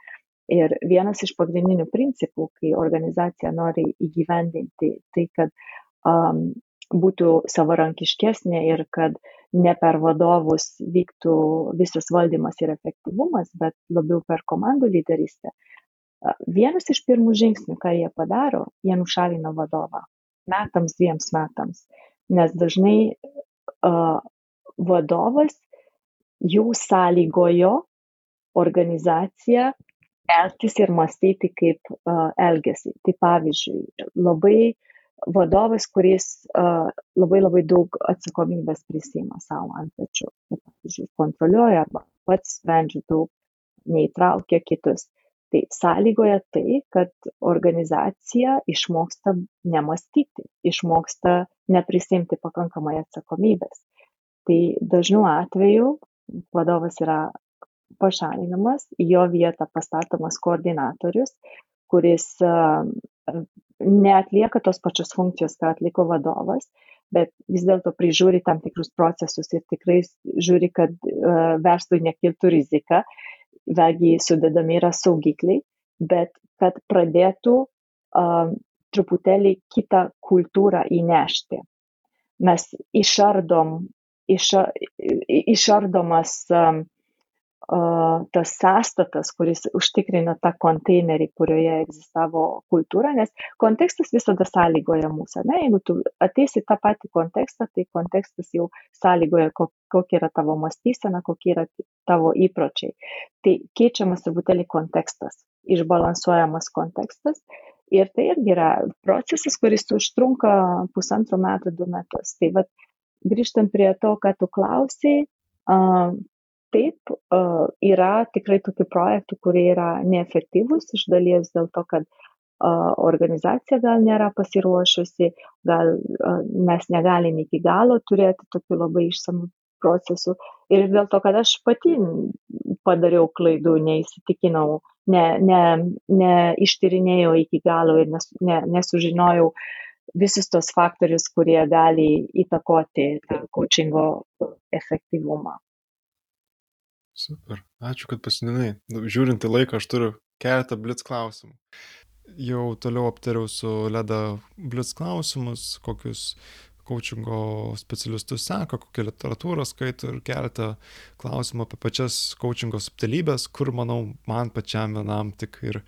Ir vienas iš pagrindinių principų, kai organizacija nori įgyvendinti tai, kad um, būtų savarankiškesnė ir kad ne per vadovus vyktų visas valdymas ir efektyvumas, bet labiau per komandų lyderystę. Vienas iš pirmų žingsnių, ką jie padaro, jie nušalina vadovą metams, dviems metams, nes dažnai uh, vadovas jau sąlygojo organizaciją elgtis ir mąstyti, kaip uh, elgesi. Tai pavyzdžiui, labai vadovas, kuris uh, labai labai daug atsakomybės prisima savo ant pečių. Tai, pavyzdžiui, kontroliuoja arba pats sprendžia daug, neįtraukia kitus. Tai sąlygoja tai, kad organizacija išmoksta nemastyti, išmoksta neprisimti pakankamai atsakomybės. Tai dažnu atveju vadovas yra pašalinamas, jo vietą pastatomas koordinatorius, kuris neatlieka tos pačios funkcijos, ką atliko vadovas, bet vis dėlto prižiūri tam tikrus procesus ir tikrai žiūri, kad verslui nekiltų rizika, vėlgi sudedami yra saugikliai, bet kad pradėtų uh, truputėlį kitą kultūrą įnešti. Mes išardom iš, išardomas um, tas sąstatas, kuris užtikrina tą konteinerį, kurioje egzistavo kultūra, nes kontekstas visada sąlygoja mūsų. Ne? Jeigu tu ateisi tą patį kontekstą, tai kontekstas jau sąlygoja, kokia yra tavo mąstysena, kokie yra tavo įpročiai. Tai keičiamas truputėlį kontekstas, išbalansuojamas kontekstas. Ir tai irgi yra procesas, kuris užtrunka pusantrų metų, du metus. Tai vad, grįžtant prie to, ką tu klausiai, taip yra tikrai tokių projektų kurie yra neefektyvūs iš dalies dėl to kad organizacija gal nėra pasiruošusi, gal mes negalim iki galo turėti tokių labai išsamių procesų. Ir dėl to, kad aš pati padariau klaidų, neįsitikinau, neištyrinėjau ne, ne iki galo ir nes, ne, nesužinojau visus tos faktorius, kurie gali įtakoti tą coachingo efektyvumą. Super. Ačiū, kad pasidalinai. Nu, žiūrint į laiką, aš turiu keletą blitz klausimų. Jau toliau aptariau su Leda blitz klausimus, kokius coachingo specialistus seka, kokią literatūrą skaito ir keletą klausimų apie pačias coachingo subtilybės, kur, manau, man pačiam vienam tik ir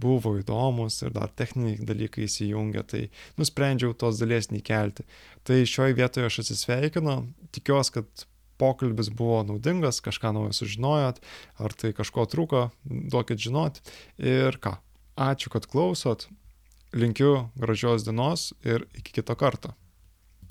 buvo įdomus ir dar techniniai dalykai įsijungia, tai nusprendžiau tos dalies neįkelti. Tai šioje vietoje aš atsisveikinu, tikiuosi, kad pokalbis buvo naudingas, kažką naujo sužinojot, ar tai kažko trūko, duokit žinot. Ir ką, ačiū, kad klausot, linkiu gražios dienos ir iki kito karto.